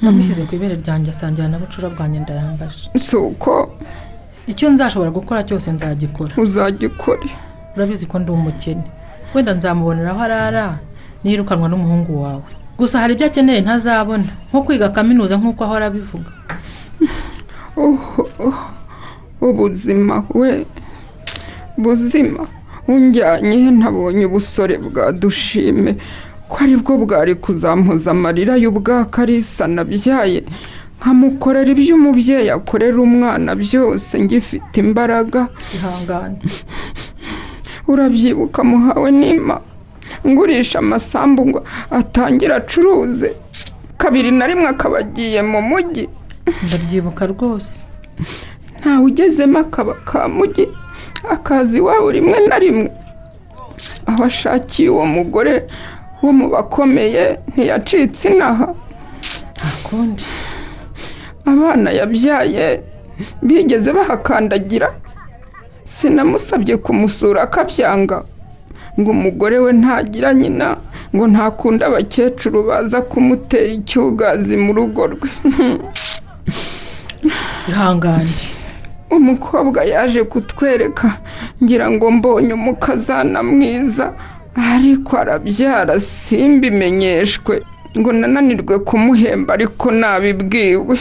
Namushyize ku ibere ryanjye asangira na bucura bwanjye ndayambaje. Si uko? Icyo nzashobora gukora cyose nzagikora. Uzagikore. Urabizi ko ndi umukene. Wenda nzamubonera aho arara nirukanwa n'umuhungu wawe. Gusa hari ibyo akeneye ntazabona. Nko kwiga kaminuza nk'uko ahora abivuga. Ubuzima we. Buzima. Unjyanye ntabonye ubusore bwa dushime. Ko ari bwo bwari kuzampuza amarira y'ubwakarisa nabyaye. Nkamukorera ibyo umubyeyi akorera umwana byose ngifite imbaraga. Ihangane. Urabyibuka muhawe n'ima. Ngurisha amasambu ngo atangire acuruze. Kabiri na rimwe akaba agiye mu mujyi ndabyibuka rwose. Ntawe ugezemo akaba ka mujyi akazi iwabo rimwe na rimwe. Aho ashakiye uwo mugore wo mu bakomeye ntiyacitse inaha. Ntakundi abana yabyaye bigeze bahakandagira. Sinamusabye kumusura akabyanga. Ngo umugore we ntagira nyina ngo ntakunde abakecuru baza kumutera icyugazi mu rugo rwe. ihangane. Umukobwa yaje kutwereka ngira ngo mbonye umukazana mwiza. Ariko arabyara simbimenyeshwe. Ngo nananirwe kumuhemba ariko nabibwiwe.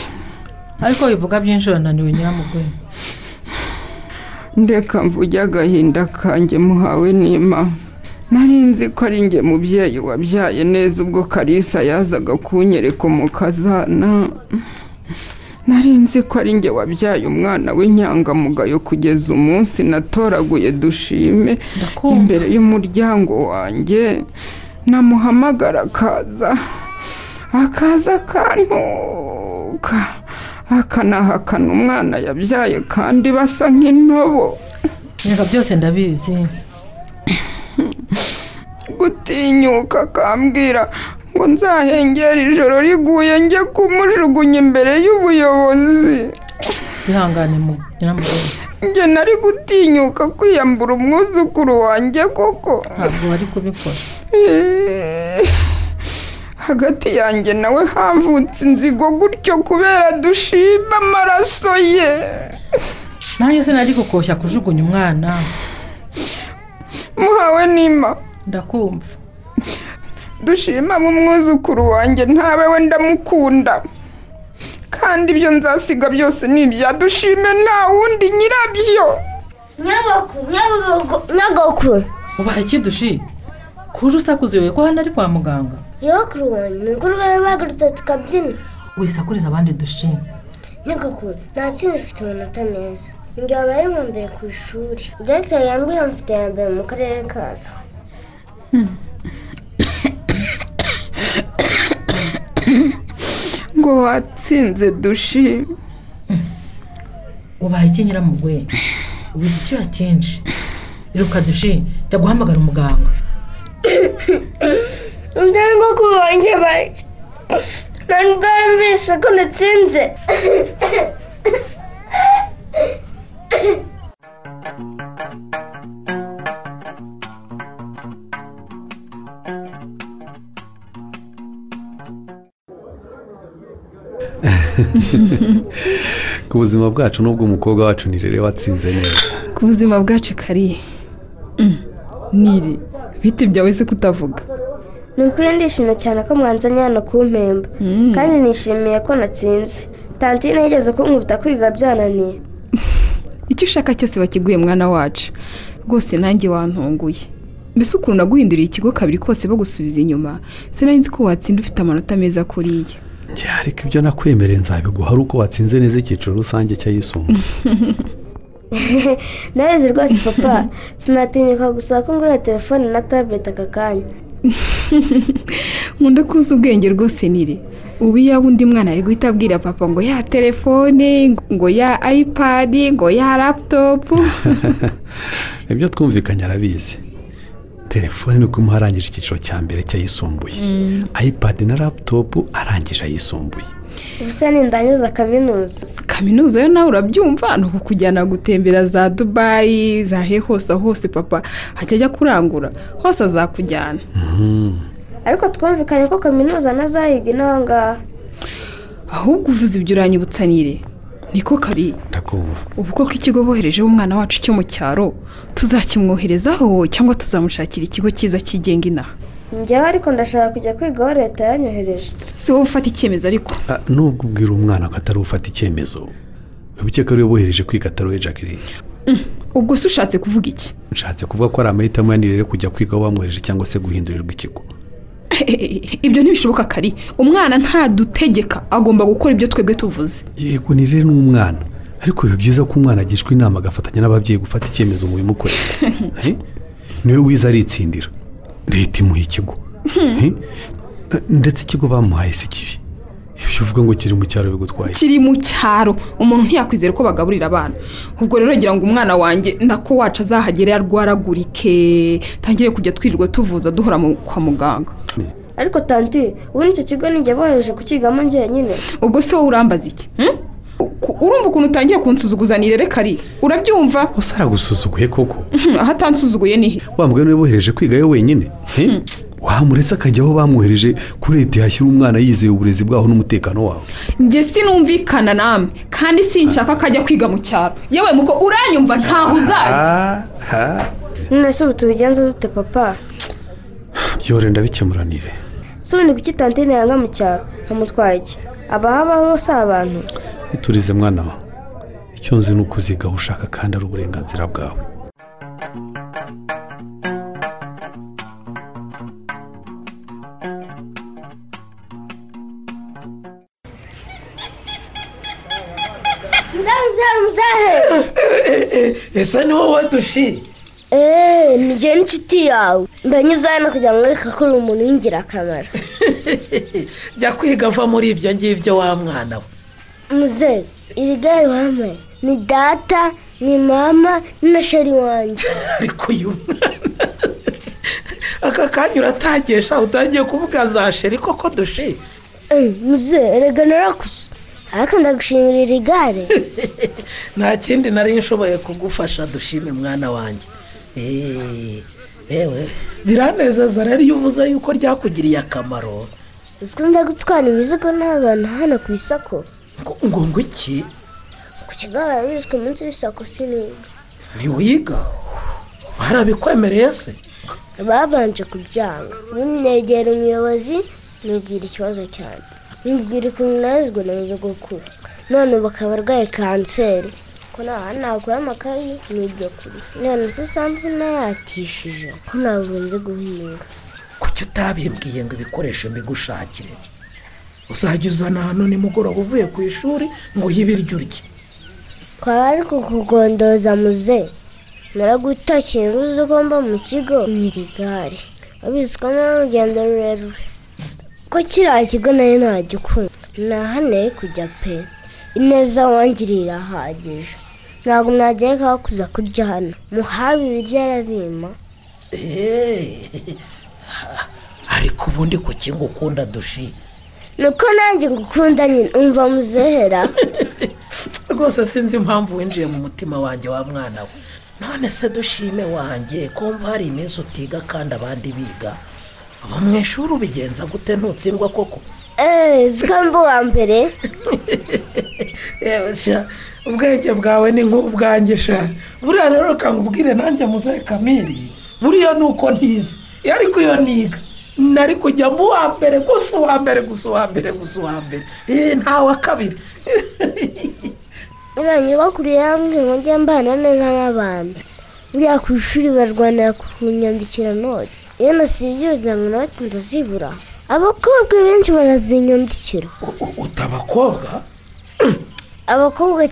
Ariko bivuga byinshi urananiwe nyiramugoye ndeka mvuge agahinda kanjye muhawe n'ima nari nzi ko ari njye mubyeyi wabyaye neza ubwo karisa yazaga kunyereka umukazana. Nari nzi ko ari njye wabyaye umwana w'inyangamugayo kugeza umunsi natoraguye dushime imbere y'umuryango wanjye. Namuhamagara akaza akaza akantuka akanahakana umwana yabyaye kandi basa nk'intobo. Reka byose ndabizi. Gutinyuka akambwira ngo nzahengere ijoro riguye njye kumujugunya imbere y'ubuyobozi. Ihangane mu njye nari gutinyuka kwiyambura umwuzukuru wanjye koko. Ntabwo wari kubikora. Hagati yanjye nawe havutse inzigo gutyo kubera dushima amaraso ye. Nanjye sinari kukoshya kujugunya umwana. Muhawe n'ima. Ndakumva. Dushima umwuzukuru wanjye ntawe we ndamukunda. Kandi ibyo nzasiga byose ni ibya dushime nta wundi nyirabyo. Nyagaku nyagaku nyagaku ubaha iki dushi? Kuje usakuza iwe ko hano ari kwa muganga. Nyogokuru wanjye mukuru wawe bagarutse tukabyina. Wisakuriza abandi dushi. Nyagaku nta kintu mfite amanota meza. Njye wabaye mu mbere ku ishuri. Dogiteri yambwiye mfite ya mbere mu karere kacu. Watsinze dushi. Ubaye iki nyiramugwe ubizi icyuya cyinshi iruka dushi jya guhamagara umuganga. Nyogokuru wanjye bareke nta nubwo yumvise ko natsinze. ku buzima bwacu n'ubwo umukobwa wacu nirere watsinze neza. Ku buzima bwacu kari nire biti byawe se kutavuga? Ni ukuri ndishimye cyane ko mwanzanye hano kumpemba kandi nishimiye ko natsinze. Tantine yigeze kunkubita kwiga byananiye. Icyo ushaka cyose bakiguye mwana wacu. Rwose nanjye wantunguye. Mbese ukuntu naguhinduriye ikigo kabiri kose bagusubiza inyuma sinari nzi ko watsinda ufite amanota meza kuriya njye ariko ibyo nakwemereye nzabiguha ari uko watsinze neza icyiciro rusange cy'ayisumbuye ndabizi rwose papa. Sinatinyuka gusaba ko ngurira telefone na tablet aka kanya. Nkunda kuzi ubwenge rwose nire ubu iyo undi mwana ari guhita abwira papa ngo ya telefone ngo ya ayipadi ngo ya laputopu ibyo twumvikanye arabizi. Telefone ni kumuha arangije icyiciro cya mbere cy'ayisumbuye. Ayipadi na laputopu arangije ayisumbuye. Ubusa nindangiza kaminuza. Kaminuza yo nawe urabyumva? Ni ukukujyana gutembera za dubayi za he hose aho hose papa. Hajya ajya kurangura hose azakujyana. Ariko twumvikanye ko kaminuza nazayiga inaha ngaha. Ahubwo uvuze ibyo uranyibutsa nire niko kari. Ndakumva. Ubu koko ikigo boherejeho umwana wacu cyo mu cyaro tuzakimwoherezaho cyangwa tuzamushakira ikigo cyiza cyigenga inaha? Njyewe ariko ndashaka kujya kwiga aho leta yanyohereje. Si wowe ufata icyemezo ariko? Ah, nubwo ubwira umwana ko atari ufata icyemezo wibuke ko ari we bohereje kwiga atari we jacqueline? Ubwo se ushatse kuvuga iki? Nshatse kuvuga ko ari amahitamo ya nirere kujya kwiga aho bamwohereje cyangwa se guhindurirwa ikigo. ibyo ntibishoboka kari. Umwana ntadutegeka. Agomba gukora ibyo twebwe tuvuze. Yego ni umwana ariko biba byiza ko umwana agishwa inama agafatanya n'ababyeyi gufata icyemezo mu bimukorera. Eh? ni we wiza aritsindira. Leta imuha ikigo. Eh? ndetse ikigo bamuhaye si kibi. Ibyo uvuga ngo kiri mu cyaro bigutwaye. Kiri mu cyaro. Umuntu ntiyakwizera ko bagaburira abana. Ubwo rero gira ngo umwana wanjye nako wacu azahagere yarwaragurike tangire kujya twirirwa tuvuza duhora kwa muganga. Ariko tanti ubu ni cyo kigo nijya bohereje kukigamo njyenyine ubwo se wowe urambaza iki? Hmm? Ku- urumva ukuntu utangiye kunsuzuguza nirere kari urabyumva? Gusa aragusuzuguye koko? Aho atansuzuguye ni he? Wa mugani we bohereje kwigayo wenyine? Eh? wamuretse akajya aho bamwohereje kuri leta yashyira umwana yizeye uburezi bwaho n'umutekano wawe? Njye sinumvikana namwe kandi sinshaka ko ajya kwiga mu cyaro. Yewe muko uranyumva ntaho uzajya. None se ubu tubigenza dute papa? Byore ndabikemuranire se ubundi kuki tantine yanga mu cyaro ntamutwaye iki abahabaho si abantu iturize mwana wa icyo nzi ni uko uziga aho ushaka kandi ari uburenganzira bwawe ese ni wowe dushi eee nijye n'inshuti yawe? Ndanyuze hano kugira ngo wereke ko uri umuntu w'ingirakamaro. Jya kwiga ava muri ibyo ngibyo wa mwana we. Muzehe iri gare wambaye ni data ni mama ni na sheri wanjye. Ariko uyu mwana aka kanya uratagesha utangiye kuvuga za sheri koko dushi? Eh, muzehe erega narakuze ariko ndagushimira iri gare. Nta kindi nari nshoboye kugufasha dushime mwana wanjye. Eh, ewe biranezeza rero iyo uvuze yuko ryakugiriye akamaro. Nza gutwara imizigo n'abana hano ku isoko? Ngo ngo iki? Ku kigo barabizwe munsi w'isoko siniga ntiwiga? Barabikwemereye se? Babanje kubyanga. Negera umuyobozi mubwira ikibazo cyane. Mubwira ukuntu nazwe namaze gukura none bakaba arwaye kanseri. Ko nta hantu nakura amakayi n'ibyo kurya. None se isambu nayatishije ko ntabwo nzi guhinga. Kuki utabimbwiye ngo ibikoresho mbigushakire? Uzajya uzana hano nimugoroba uvuye ku ishuri ngo uhe ibiryo urye. Twaba ari kukugondoza muze. Naragutakiye ngo uze ugomba mu kigo. Nyiri gare. Wabizi ko ari urugendo rurerure. Ko kiriya kigo na yo ntajya ukunda nahaneye kujya pe. Ineza wangiriye irahagije ntabwo mwagiye kuza kurya hano. Muhabe ibiryo arabima Eh, ariko ubundi kuki ngo ukunda dushi nuko nanjye ngukunda nyine umva muzehera. Rwose sinzi impamvu winjiye mu mutima wanjye wa mwana we. None se dushime wanjye kumva hari iminsi utiga kandi abandi biga? Uba mu ishuri ubigenza gute? Ntutsindwa koko? Eee ziko mba uwa mbere. Sha. Ubwenge bwawe ni nk'ubwanjye sha buriya rero ukangubwire nanjye muzehe kamiri buriya ni uko ntize. Iyo ariko iyo niga nari kujya mu wa mbere gusa uwa mbere gusa uwa mbere gusa uwa mbere. Nta wa kabiri. Nyubakuru yambwiye ngo njye mbana neza n'abantu buriya ku ishuri barwanira kunyandikira noti iyo nasibye ngo nawe ndazibura. Abakobwa benshi barazinyandikira. Utabakobwa abakobwa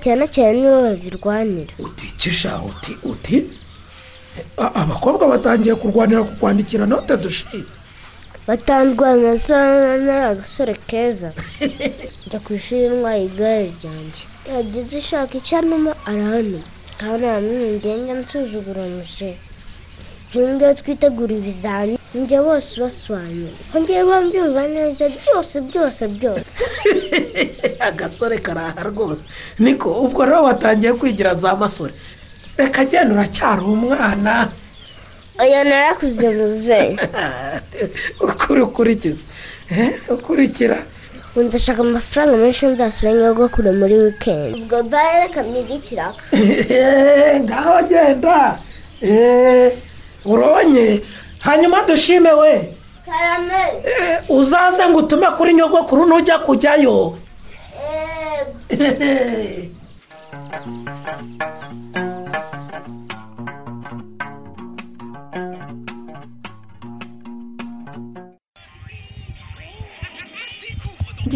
cyane cyane nibo babirwanira. Utikisha uti uti abakobwa batangiye kurwanira kukwandikira note dushi batandwanya nari agasore keza. Njya ku ishuri ntwaye igare ryanjye. Yagize ishaka icyo anuma arahanuma kandi ahanini ngenda nsuzugura umusore iyo twitegura ibizami njye bose ubasobanurira ngewe mbyumva neza byose byose byose. Agasore karaha rwose. Niko ubwo rero watangiye kwigira za masore. Reka genda uracyari umwana. Oya narakuze muzehe ukuri ukurikiza Eh, ukurikira. Ubu ndashaka amafaranga menshi nzasura nyogokuru muri wikendi ubwo bare reka mwige ikiraka Eh, ngaho genda Eh, uronye hanyuma dushime we. Eh, uzaze ngo utume kuri nyogokuru nujya kujyayo.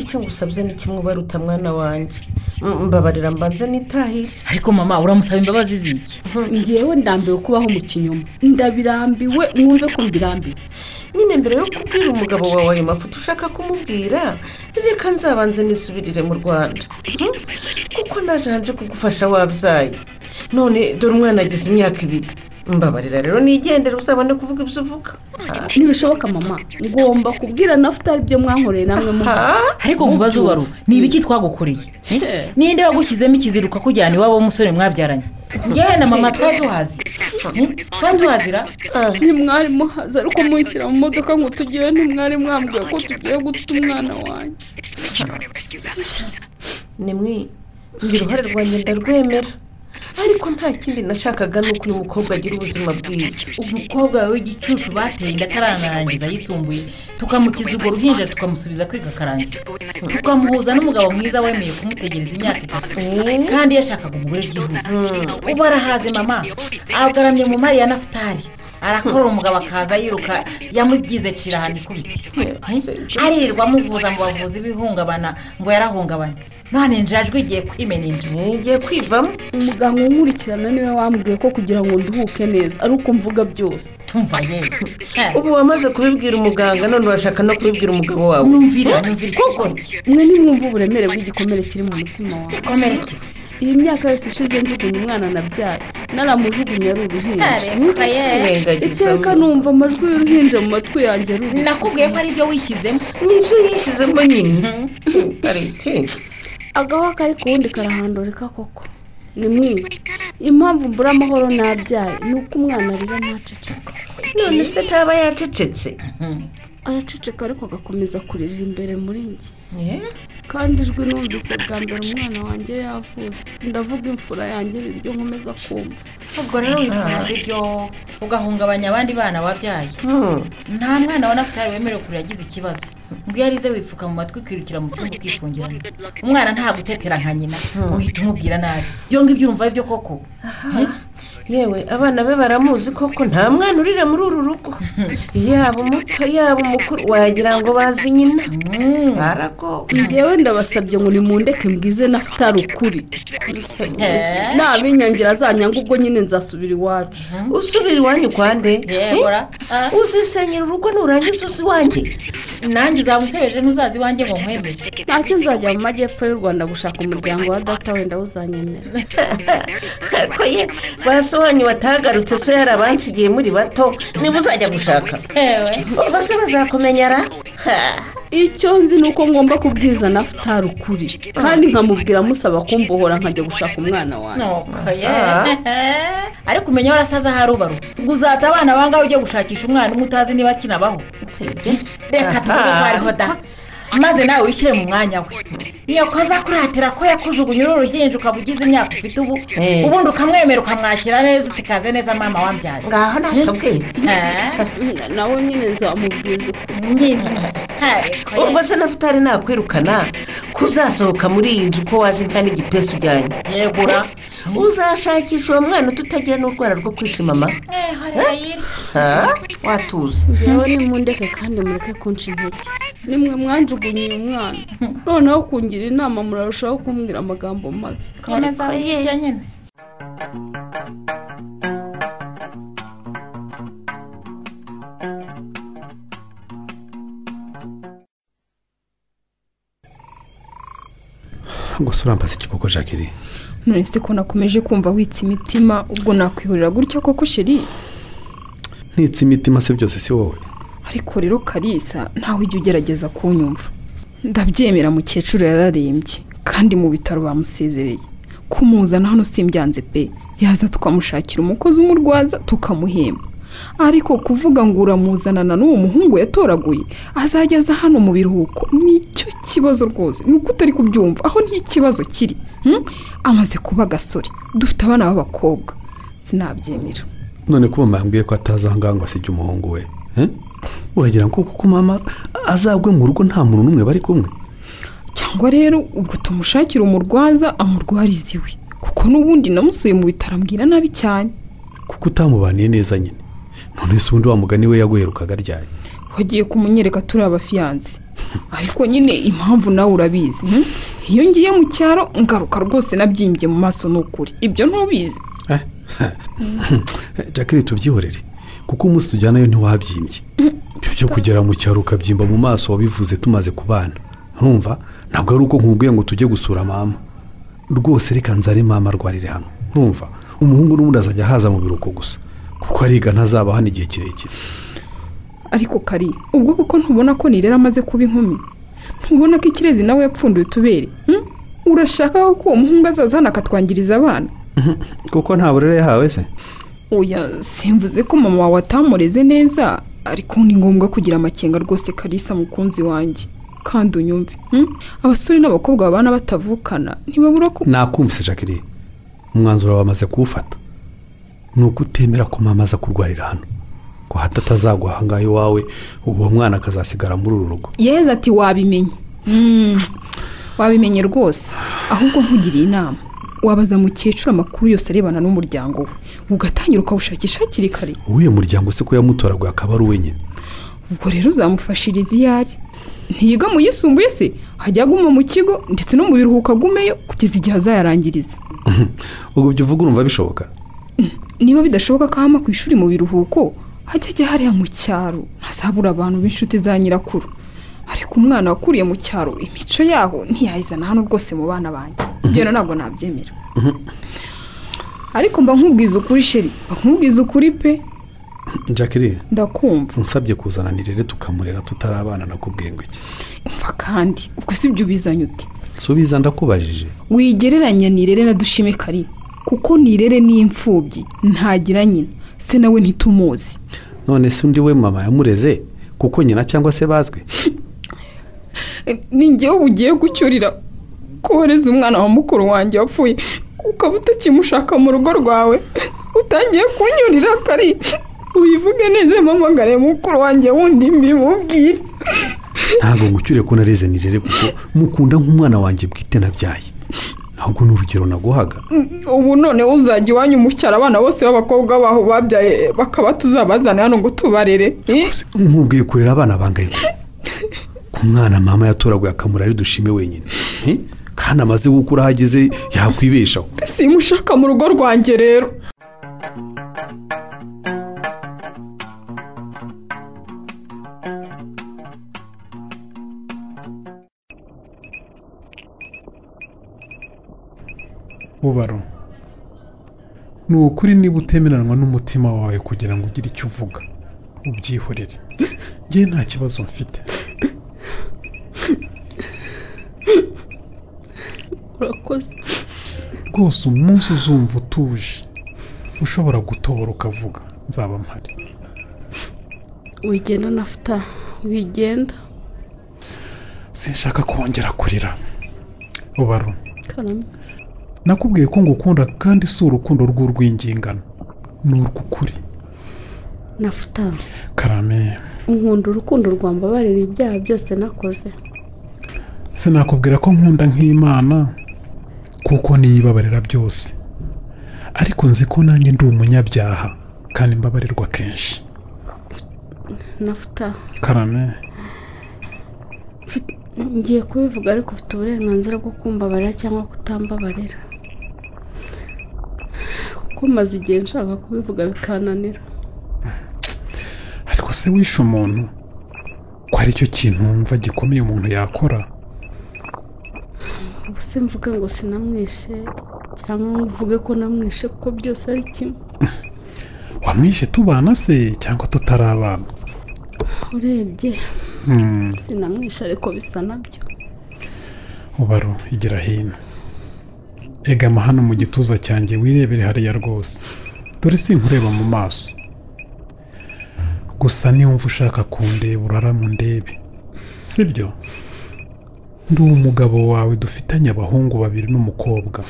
Icyo ngusabye ni kimwe ubaruta mwana wanjye. Mbabarira mbanze nitahire. Ariko mama uramusaba imbabazi z'iki? Ngewe ndambiwe kubaho mu kinyoma. Ndabirambiwe mwumve ko mbirambiwe. Nyine mbere yo kubwira umugabo wawe ayo mafoto ushaka kumubwira reka nzabanze nisubirire mu rwanda. Mhm. kuko naje kugufasha wabyaye none dore umwana agize imyaka ibiri. Mbabarira rero nigendere uzabone kuvuga ibyo uvuga. Ntibishoboka mama. Ngomba kubwira nafuta ibyo mwankoreye namwe mu ariko mubaze ubaru ni ibiki twagukoreye Eh? ninde wagushyizemo ikiziruka kujyana iwabo w'umusore mwabyaranye? Ngewe na mama twari tuhazi Eh? twari tuhazira ntimwari muhazi ariko mushyira mu modoka ngo tugiye ntimwari mwambwiye ko tugiye guta umwana wanjye. Nimwe uruhare rwanjye ndarwemera ariko nta kindi nashakaga ni uko uyu mukobwa agira ubuzima bwiza. Umukobwa wawe w'igicucu bateye inda atararangiza yisumbuye tukamukiza urwo ruhinja tukamusubiza kwiga akarangiza. Tukamuhuza n'umugabo mwiza wemeye kumutegereza imyaka itatu. Kandi yashakaga umugore byihuse ubu arahaze mama. Agaramye mu mari ya nafutari arakora umugabo akaza yiruka. Yamugize cira ahantu ikubiti aririrwa amuvuza mu bavuzi b'ihungabana ngo yarahungabanye. None njajwe igiye kwimena inda igiye kwivamo. Umuganga unkurikirana ni we wambwiye ko kugira ngo nduhuke neza ari uko mvuga byose. Tumva yewe ubu wamaze kubibwira umuganga none urashaka no kubibwira umugabo wawe? Nyumvira, nyumvira koko? mwe nimwumva uburemere bw'igikomere kiri mu mutima wawe. Gikomere kisi iyi myaka yose ishize njugunya umwana nabyaye. Naramujugunya ari uruhinja. Iteka numva amajwi y'uruhinja mu matwi yanjye ruri nakubwiye ko ari ibyo wishyizemo ni byo yishyizemo nyine. Ari ikindi agaho kari ku wundi karahandurika koko. Ni mwiza impamvu mbura amahoro nabyaye ni uko umwana arira ntaceceka none se ntaba yacecetse? Araceceka ariko agakomeza kuririra imbere muri njye. Kandi ijwi numvise bwa mbere umwana wanjye yavutse. Ndavuga imfura yanjye niryo nkomeza kumva. Ubwo rero witwaza ibyo ugahungabanya abandi bana wabyaye. Nta mwana wa nafutari wemerewe kurira agize ikibazo. Ngo iyo arize wipfuka mu matwi ukirukira mu cyumba ukifungirana umwana ntagutetera nka nyina. Uhita umubwira nabi. Ibyo ngibyo urumva byo koko? Yewe abana be baramuzi koko. Nta mwana urira muri uru rugo. Yaba umuto yaba umukuru. Wagira ngo bazi nyina. Ngewe ndabasabye ngo nimundeke mbwize nafutari ukuri. Nabinyangira azanyanga ubwo nyine nzasubira iwacu. Usubira iwanyu kwande. Eh? uzisenyera urugo nurangiza uzi iwanjye nanjye uzaba usebeje ntuzazi iwanjye ngo nkwemeze ntacyo nzajya mu majyepfo y'u rwanda gushaka umuryango wa data wenda uzanyemera. Ariko ye ba so wanyu batagarutse so yarabansigiye muri bato niba uzajya gushaka. Ubwo se bazakumenyera? Icyo nzi ni uko ngomba kubwiza nafutari ukuri. Kandi nkamubwira amusaba kumbohora nkajya gushaka umwana wanjye. Ariko umenya warasaza ahari ubaru. Ubwo uzata abana bangahe ujya gushakisha umwana umwe utazi niba akinabaho? Reka tuvuge ko hariho da. Maze nawe wishyire mu mwanya we. Iyo koza kuratira ko yakujugunya uru ruhinja ukaba ugize imyaka ufite ubu Eh. ubundi ukamwemera ukamwakira neza utikaze neza mama wambyaye. Ngaho natubwire nawe nyine nzamubwiza nyine. Ubwo se nafutari nakwirukana? Kuzasohoka muri iyi nzu ko waje nta n'igipesu ujyanye? Yegura. Uzashakisha uwo mwana tutagira n'urwara rwo kwishimama watuza ngewe nimundeke kandi mureke kunca intege. Nimwe njugunye uyu mwana noneho kungira inama murarushaho kumbwira amagambo mabi. Gusa urambaza iki koko jacqueline. None se ko nakomeje kumva witse imitima ubwo nakwihurira gutya koko sheri ntitse imitima se byose si wowe. Ariko rero karisa ntawe ujya ugerageza kunyumva. Ndabyemera mukecuru yararembye kandi mu bitaro bamusezereye. Kumuzana hano simbyanze pe. Yaza tukamushakira umukozi umurwaza tukamuhemba. Ariko kuvuga ngo uramuzanana n'uwo muhungu yatoraguye azajya aza hano mu biruhuko. Nicyo kibazo rwose. Ni uko utari kubyumva aho ni ho ikibazo kiri hmm? amaze kuba agasore. Dufite abana b'abakobwa. Sinabyemera. None ko mama yambwiye ko ataza aha ngaha ngo asige umuhungu we eh? Uragira ngo kuko mama azagwe mu rugo nta muntu n'umwe bari kumwe. Cyangwa rero ubwo tumushakira umurwaza amurwariza iwe kuko n'ubundi namusuye mu bitaro ambwira nabi cyane. Kuko utamubaniye neza nyine. None se ubundi wa mugani we yaguherukaga ryari? Wagiye kumunyereka turi abafiyanze ariko nyine impamvu nawe urabizi hmm? iyo ngiye mu cyaro ngaruka rwose nabyimbye mu maso ni ukuri ibyo ntubizi. Jacqueline tubyihorere kuko umunsi tujyanayo ntiwabyimbye ibyo byo kugera mu cyaro ukabyimba mu maso wabivuze tumaze kubana. Ntumva? Ntabwo ari uko nkubwiye ngo tujye gusura mama. Rwose reka nzare mama arwarire hano. Ntumva? Umuhungu n'ubundi azajya haza mu biruhuko gusa. Kuko ariga ntazaba hano igihe kirekire. Ariko kari ubwo kuko ntubona ko nirera amaze kuba inkumi? Ntubona ko ikirezi nawe yapfunduye utubere hmm? urashaka ko uwo muhungu azaza hano akatwangiriza abana? Kuko nta burere yahawe se? Oya simvuze ko mama wawe atamureze neza ariko ni ngombwa kugira amakenga rwose karisa mukunzi wanjye. Kandi unyumve hmm? abasore n'abakobwa babana batavukana ntibabura ko nakumvise jacqueline. Umwanzuro wamaze kuwufata. Ni uko utemera ko mama aza kurwarira hano. Ngo hato atazagwa aha ngaha iwawe uwo mwana akazasigara muri uru rugo. Yeza ati wabimenye. Hmm, wabimenye rwose. Ahubwo nkugiriye inama. Wabaza mukecuru amakuru yose arebana n'umuryango we. Ugatangira ukawushakisha hakiri kare. Uwuhe muryango se ko yamutoraguye akaba ari uwe nyine? Ubwo rero uzamufashiriza iyo ari ntiyiga mu yisumbuye se hajya aguma mu kigo ndetse no mu biruhuko agumeyo kugeza igihe azayarangiriza. Ubwo ibyo uvuga urumva bishoboka? Niba bidashoboka ko ahama ku ishuri mu biruhuko hajya ajya hariya mu cyaro. Ntazabura abantu b'inshuti za nyirakuru. Ariko umwana wakuriye mu cyaro imico yaho ntiyayizana hano rwose mu bana banjye. Ibyo rero ntabwo nabyemera. Ariko mba nkubwiza ukuri sheri mba nkubwiza ukuri pe. Jacqueline ndakumva. unsabye kuzana nirere tukamurera tutarabana nakubwiye ngo iki umva kandi ubwo si byo ubizanye uti? Subiza ndakubajije. Wigereranya nirere na dushime kari kuko nirere ni imfubyi ntagira nyina. Se nawe ntitumuzi. None se undi we mama yamureze? Kuko nyina cyangwa se bazwi? ni ngewe ugiye gucyurira kohereza umwana wa mukuru wanjye wapfuye ukaba utakimushaka mu rugo rwawe. Utangiye kunyurira kari ubivuge neza mpamagare mukuru wanjye wundi mbimubwire. Ntabwo ngucyure ko nareze nirere kuko mukunda nk'umwana wanjye bwite nabyaye ahubwo ni urugero naguhaga. Ubu none uzajya iwanyu umucyara abana bose b'abakobwa baho babyaye bakaba tuzabazana hano ngo tubarere eh? nkubwiye kurera abana bangaye ku mwana mama yatoraguye akamura ari dushime wenyine. Eh? kandi amaze gukura aho ageze yakwibeshaho simushaka mu rugo rwanjye rero? Bubaro ni ukuri niba utemeranwa n'umutima wawe kugira ngo ugire icyo uvuga ubyihorere. Ngewe nta kibazo mfite. Urakoze. Rwose umunsi uzumva utuje. Ushobora gutobora ukavuga. Nzaba mpari. Wigenda nafuta wigenda. Sinshaka kongera kurira. Karame nakubwiye ko ngukunda kandi si urukundo rw'urwingingano ni urw'ukuri. Nafuta karame. Unkunda urukundo rwambabarira ibyaha byose nakoze. Sinakubwira ko nkunda nk'imana kuko niyibabarira byose. Ariko nzi ko nanjye ndi umunyabyaha kandi mbabarirwa kenshi. Nafuta karame. Ngiye kubivuga ariko ufite uburenganzira bwo kumbabarira cyangwa kutambabarira. Kuko maze igihe nshaka kubivuga bikananira. Se wishe umuntu ko ari cyo kintu wumva gikomeye umuntu yakora? Ubu se mvuge ngo sinamwishe cyangwa ngo uvuge ko namwishe kuko byose ari kimwe. Wamwishe tubana se cyangwa tutari abana? Urebye Hmm. sinamwishe ariko bisa na byo. Ubaro igira hino. Egama hano mu gituza cyanjye wirebere hariya rwose. Dore sinkureba mu maso. Gusa niwumva ushaka kundeba urarama undebe sibyo? Ndi umugabo wawe dufitanye abahungu babiri n'umukobwa.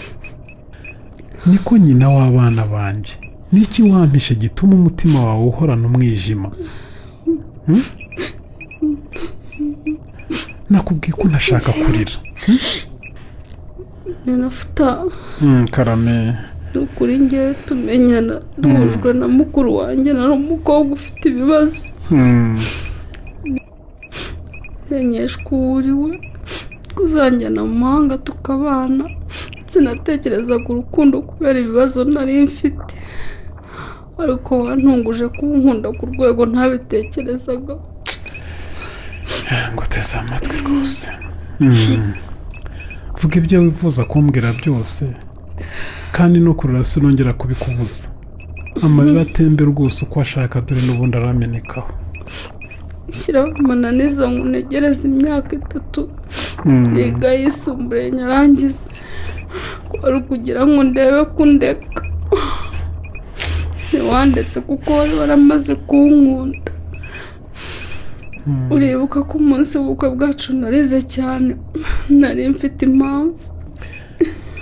Niko nyina w'abana banjye niki wampishe gituma umutima wawe uhorana umwijima? Hmm? nakubwiye ko ntashaka kurira. Nanafuta. Hmm, karame. Ni ukuri ngewe tumenyana duhujwe na mukuru wanjye nari umukobwa ufite ibibazo. Hmm. menyeshwa uwo uri we kuzanjyana mu mahanga tukabana sinatekerezaga urukundo kubera ibibazo nari mfite. Ariko wantunguje kunkunda ku rwego ntabitekerezaga. Ngo teze amatwi rwose. Hmm. vuga ibyo wifuza kumbwira byose. Kandi no kurira sinongera kubikubuza. Amarira atembe rwose uko ashaka dore n'ubundi aramenekaho. Shyiraho amananiza ngo ntegereze imyaka itatu. Hmm. yiga yisumbuye nyarangize. Wari kugira ngo ndebe ko undeka ntiwandetse kuko wari waramaze kunkunda. Uribuka ko umunsi w'ubukwe bwacu narize cyane. Nari mfite impamvu.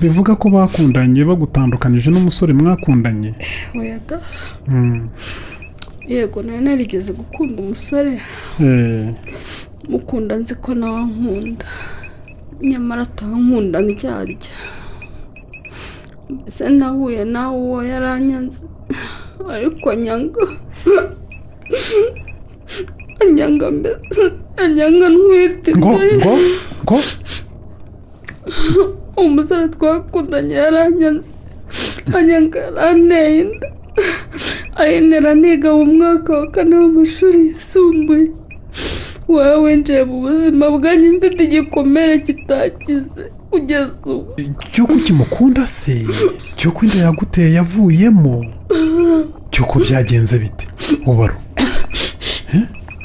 Bivuga ko bakundanye bagutandukanyije n'umusore mwakundanye? Hmm. yego nari narigeze gukunda umusore. Eh, mukunda nzi ko nawe ankunda nyamara atankunda ndyarya mbese nahuye nawe uwo yaranyanze. Ariko anyanga. Anyanga mbese. Anyanga ntwite. Ngo ngo ngo. Umusore twakundanye yaranyanze anyanga yaranteye inda ayintera niga mu mwaka wa kane w'amashuri yisumbuye wowe winjiye mu buzima bwanjye mfite igikomere kitakize kugeza ubu cyuko ukimukunda se. Cyuko inda yaguteye yavuyemo cyuko byagenze bite ubaro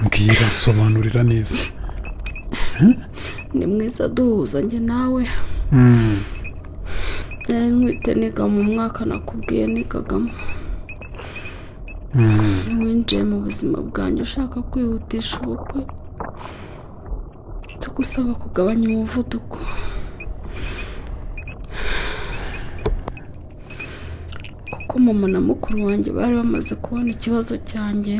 mbwira sobanurira neza ni mwiza duhuza njye nawe. Nari ntwite niga mu mwaka nakubwiye nigagamo winjiye mu buzima bwanjye ushaka kwihutisha ubukwe. Tugusaba kugabanya umuvuduko. Kuko mama na mukuru wanjye bari bamaze kubona ikibazo cyanjye.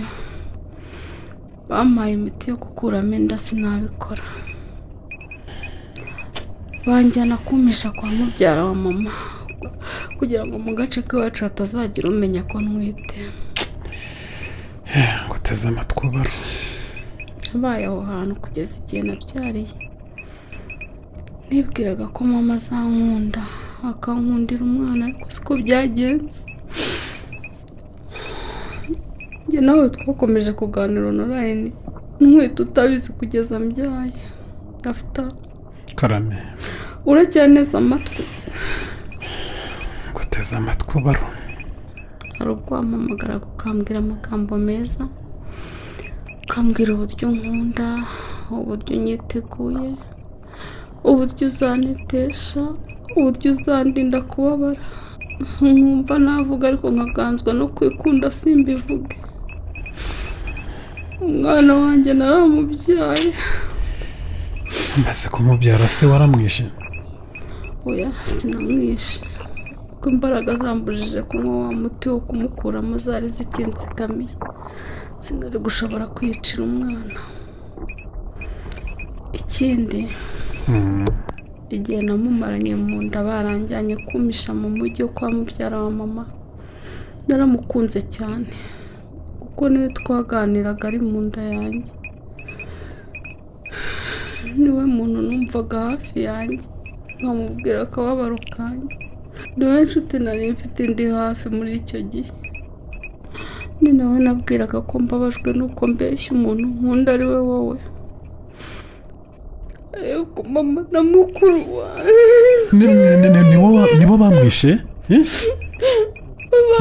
Bampaye imiti yo gukuramo inda sinabikora. Banjyana kumisha kwa mubyara wa mama. Kugira ngo mu gace k'iwacu hatazagira umenya ko ntwite ngo teze amatwi ubaro. Nabaye aho hantu kugeza igihe nabyariye. Nibwiraga ko mama azankunda akankundira umwana ariko siko byagenze. Njye nawe twakomeje kuganira onorayini ntwite utabizi kugeza mbyaye. Afite karame. Uracyaneza amatwi. Ngo teze amatwi ubaro hari ubwo wampamagara ukambwira amagambo meza ukambwira uburyo nkunda uburyo unyiteguye uburyo uzanetesha uburyo uzandinda kubabara. Nkumva navuga ariko nkaganzwa no kwikunda simbivuge. Umwana wanjye naramubyaye maze kumubyara se waramwishe oya sinamwishe kuko imbaraga zambujije kunywa wa muti wo kumukuramo zari zikinzigamiye sinari gushobora kwiyicira umwana. Ikindi Hmm. igihe namumaranye mu nda baranjyanye kumisha mu mujyi wo kwa mubyara wa mama naramukunze cyane kuko ni we twaganiraga ari mu nda yanjye. Niwe muntu numvaga hafi yanjye. Nkamubwira akababaro kanjye. Niwe nshuti nari mfite indi hafi muri icyo gihe. Ni nawe nabwiraga ko mbabajwe nuko mbeshya umuntu nkunda ari we wowe. Ariko mama na mukuru ni- nibo ba- nibo bamwishe? Eh?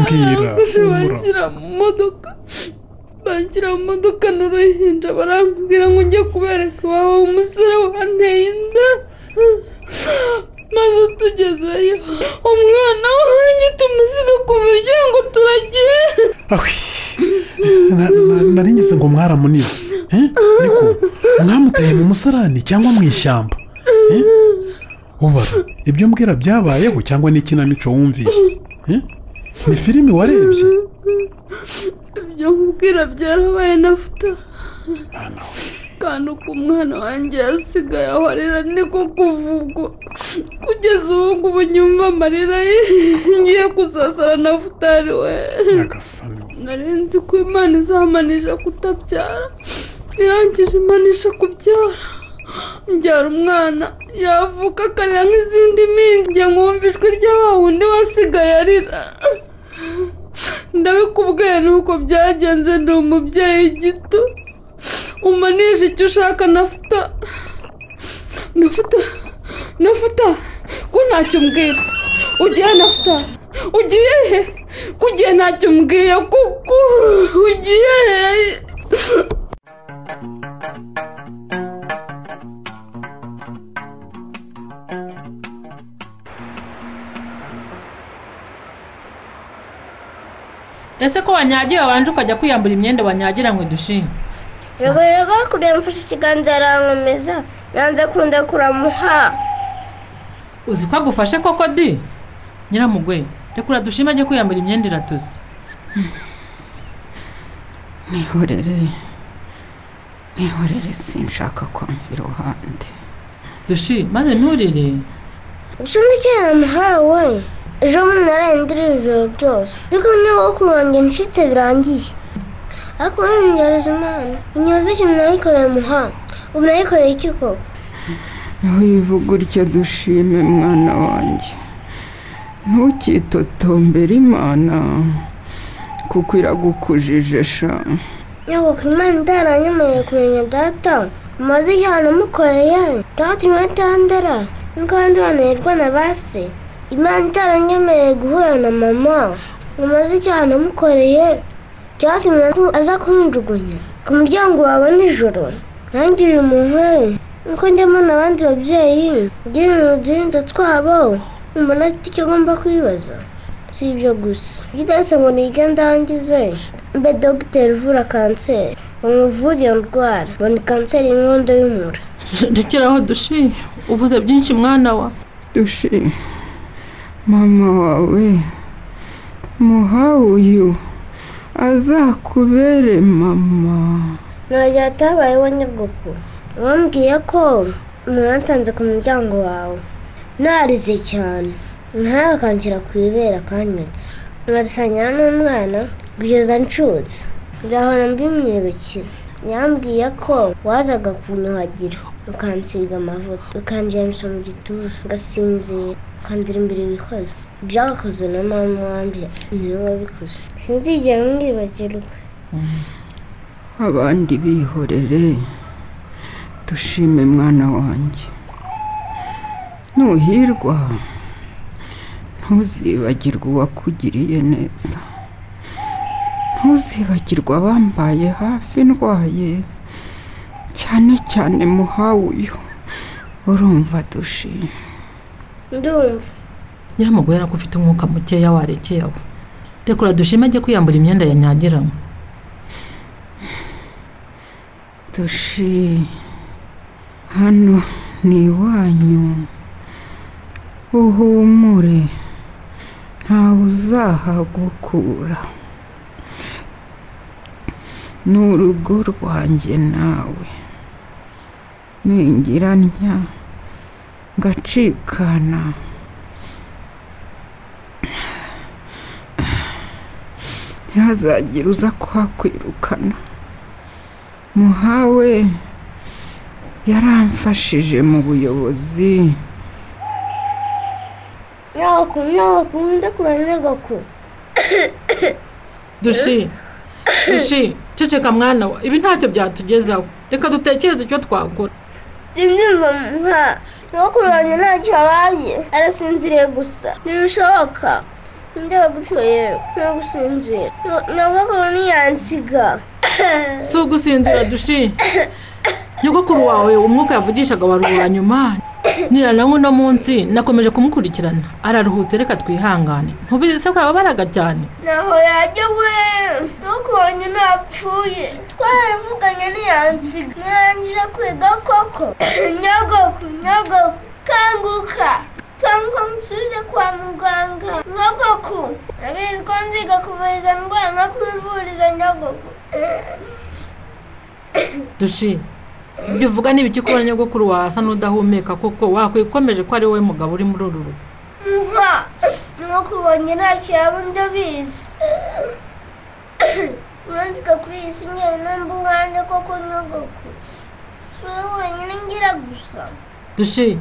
mbwira banshyira mu modoka. Banshyira mu modoka n'uruhinja barambwira ngo njye kubereka iwabo umusore wanteye inda maze tugezeyo. Umwana wanjye tumusiga ku muryango turagiye Na- na- nari ngize ngo mwaramunize. Niko? Mwamuteye mu musarani cyangwa mu ishyamba? Ubara ibyo mbwira byabayeho cyangwa ni ikinamico wumvise? Ni filimi warebye? Ibyo nkubwira byarabaye nafuta kandi uko umwana wanjye yasigaye ahorera niko kuvugwa. Kugeza ubu ngubu nyumva amarira ye ngiye kuzasara na futari we. Nari nzi ko imana izamanisha kutabyara. Irangije imanisha kubyara. Mbyara umwana yavuka akarira nk'izindi mpinja nkumva ijwi rya wa wundi wasigaye arira. Ndabikubwiye nuko byagenze ndi umubyeyi gito. Umanisha icyo ushaka nafuta nafuta nafuta ko ntacyo umbwira ugiye nafuta ugiye he ko ugiye ntacyo umbwiye kuko ugiye ese ko wanyagiye wabanje ukajya kwiyambura imyenda wanyagira ngo dushime biragoye ko kureba mfashe ikiganza yarankomeza. Yanze kunda kuramuha. Uzi ko agufashe koko di? Nyiramugwe reka uradushime ajye kwiyambura imyenda iratose nihorere. Nihorere sinshaka kwamva iruhande dushi maze nturire. Gusa ndikera namuhawe. Ejo bundi narayindirira ijoro ryose ariko niba kurwangira inshuti birangiye. Ariko ntimugereze imana inyoza ikintu nayikoreye muha ubu nayikoreye iki koko wivuga utyo dushime mwana wanjye ntukitotombere imana kuko iragukujije sha nyabwo imana itaranyemereye kumenya data umaze icyaha namukoreye cyatumye atandara nuko abandi bananirwa na ba se imana itaranyemereye guhura na mama umaze icyaha namukoreye cyatumye ko aza kunjugunya. Ku muryango wawe nijoro ntangirire umuntu nuko njyamo n'abandi babyeyi ugereranya uduhinda twabo mbona afite icyo agomba kwibaza. Si ibyo gusa. Bidahise ngo nige ndangize. Mbe dogiteri uvura kanseri bamuvure iyo ndwara. Ni kanseri y'inkondo y'umura. Ndekeraho dushi uvuze byinshi mwana wa. Dushi mama wawe. Muha uyu. Azakubere mama. Ntabwo hatabayeho nyogoko wambwiye ko umuntu atanze ku muryango wawe. Narize cyane. Nkawe akanshyira ku ibere akanyutse nkasangira n'umwana kugeza ncutse. Nzahora mbimwibukira. Yambwiye ko wazaga kunyuhagira ukansiga amavuta. Ukanjyamisha mu gituza. Ngasinzira. Ukandira imbere ibikoze byagakozwe na mama wambi ni we wabikoze. Sinzigera mwibagirwa abandi bihorere dushime mwana wanjye. Nuhirwa ntuzibagirwe uwakugiriye neza. Ntuzibagirwe abambaye hafi ndwaye. Cyane cyane muhawe uyu urumva dushime ndumva. Nyiramugore ko ufite umwuka mukeya warekeye aho reka uradushime ajye kwiyambura imyenda yanyagiranywe dushi. Hano ni iwanyu. Uhumure. Ntawe uzahagukura. Ni urugo rwanjye nawe. Ningira ngacikana. Ntihazagire uza kuhakwirukana. Muhawe yaramfashije mu buyobozi. Nyogoko nyogoko nkunda kureba nyogoko dushi dushi ceceka mwana wa ibi ntacyo byatugezaho. Reka dutekereze icyo twakora. Sinzumva muha nyogokuru wanjye ntacyo abaye. Arasinziriye gusa. Ntibishoboka. Ndeba gutyo yewe no gusinzira nyogokuru ntiyansiga si ugusinzira dushi. Nyogokuru wawe umwuka yavugishaga warura nyuma. Nira nawe uno munsi nakomeje kumukurikirana. Araruhutse reka twihangane. Ntubizi se ko yababaraga cyane. Ntaho yajya we wanjye ntapfuye twarabivuganye ntiyansiga. Ntarangije kwiga koko. Nyogoku nyogoku. Kanguka. Kanguka musubize kwa muganga nyogoku urabizi ko nziga kuvuriza indwara no kwivuriza nyogoku dushi ibyo uvuga ni ibiki kubona nyogokuru wawe asa n'udahumeka kuko wakwikomeje ko ari wowe mugabo uri muri uru rugo? Muha nyogokuru wanjye ntacyo yaba ndabizi uranzika kuri iyi si njyenyine mbuhande koko nyogoku. Si wowe wenyine ngira gusa. Dushi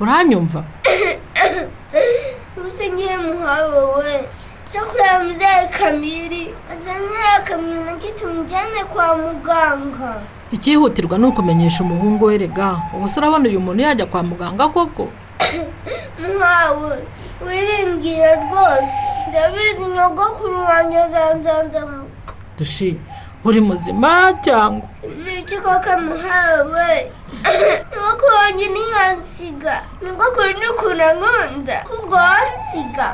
uranyumva? ubuse ngiye muhawe we cyo kureba muzehe kamiri azanye na cyo tumujyane kwa muganga icyihutirwa ni ukumenyesha umuhungu we rega ubuse urabona uyu muntu yajya kwa muganga koko? Muhawe wiringiye rwose. Ndabizi nyogokuru wanjye azanzanzamuka dushi uri muzima cyangwa? Niki koko muhawe? Nyogokuru wanjye ntiyansiga nyogokuru ni ukuntu ankunda kubwo wansiga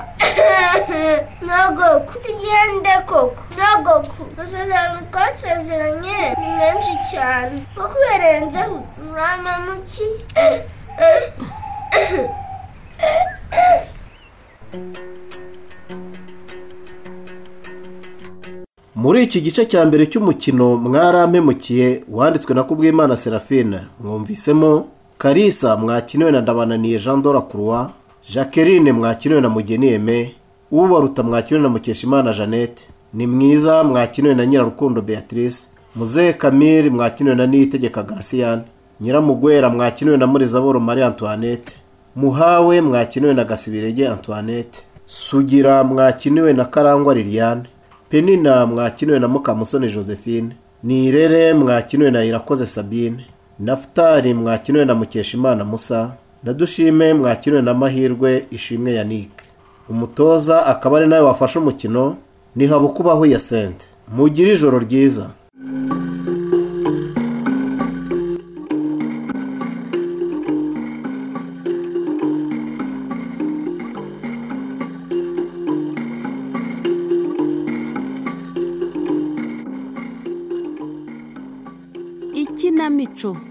nyogoku tugende koko nyogoku amasezerano twasezeranye ni menshi cyane nko kuyarenzeho uramamukiye muri iki gice cya mbere cy'umukino mwarampemukiye wanditswe na kubwimana serafine mwumvisemo karisa mwakiniwe na ndabananiye jean croix jacqueline mwakiniwe na mugeni eme ubaruta mwakiniwe na mukeshimana jeannette ni mwiza mwakiniwe na nyirarukundo beatrice muzehe kamiri mwakiniwe na niyitegeka garasiyane nyiramugwera mwakiniwe na murizaboro marie antoinette muhawe mwakiniwe na gasibirege antoinette sugira mwakiniwe na karangwa liliane penina mwakiniwe na mukamusoni josephine. Nirere mwakiniwe na irakoze sabine. Nafutari mwakiniwe na mukeshimana musa. Na dushime mwakiniwe na mahirwe ishimwe yannick. Umutoza akaba ari nawe wafashe umukino. Ni habukubaho ya sente mugire ijoro ryiza. Ikinamico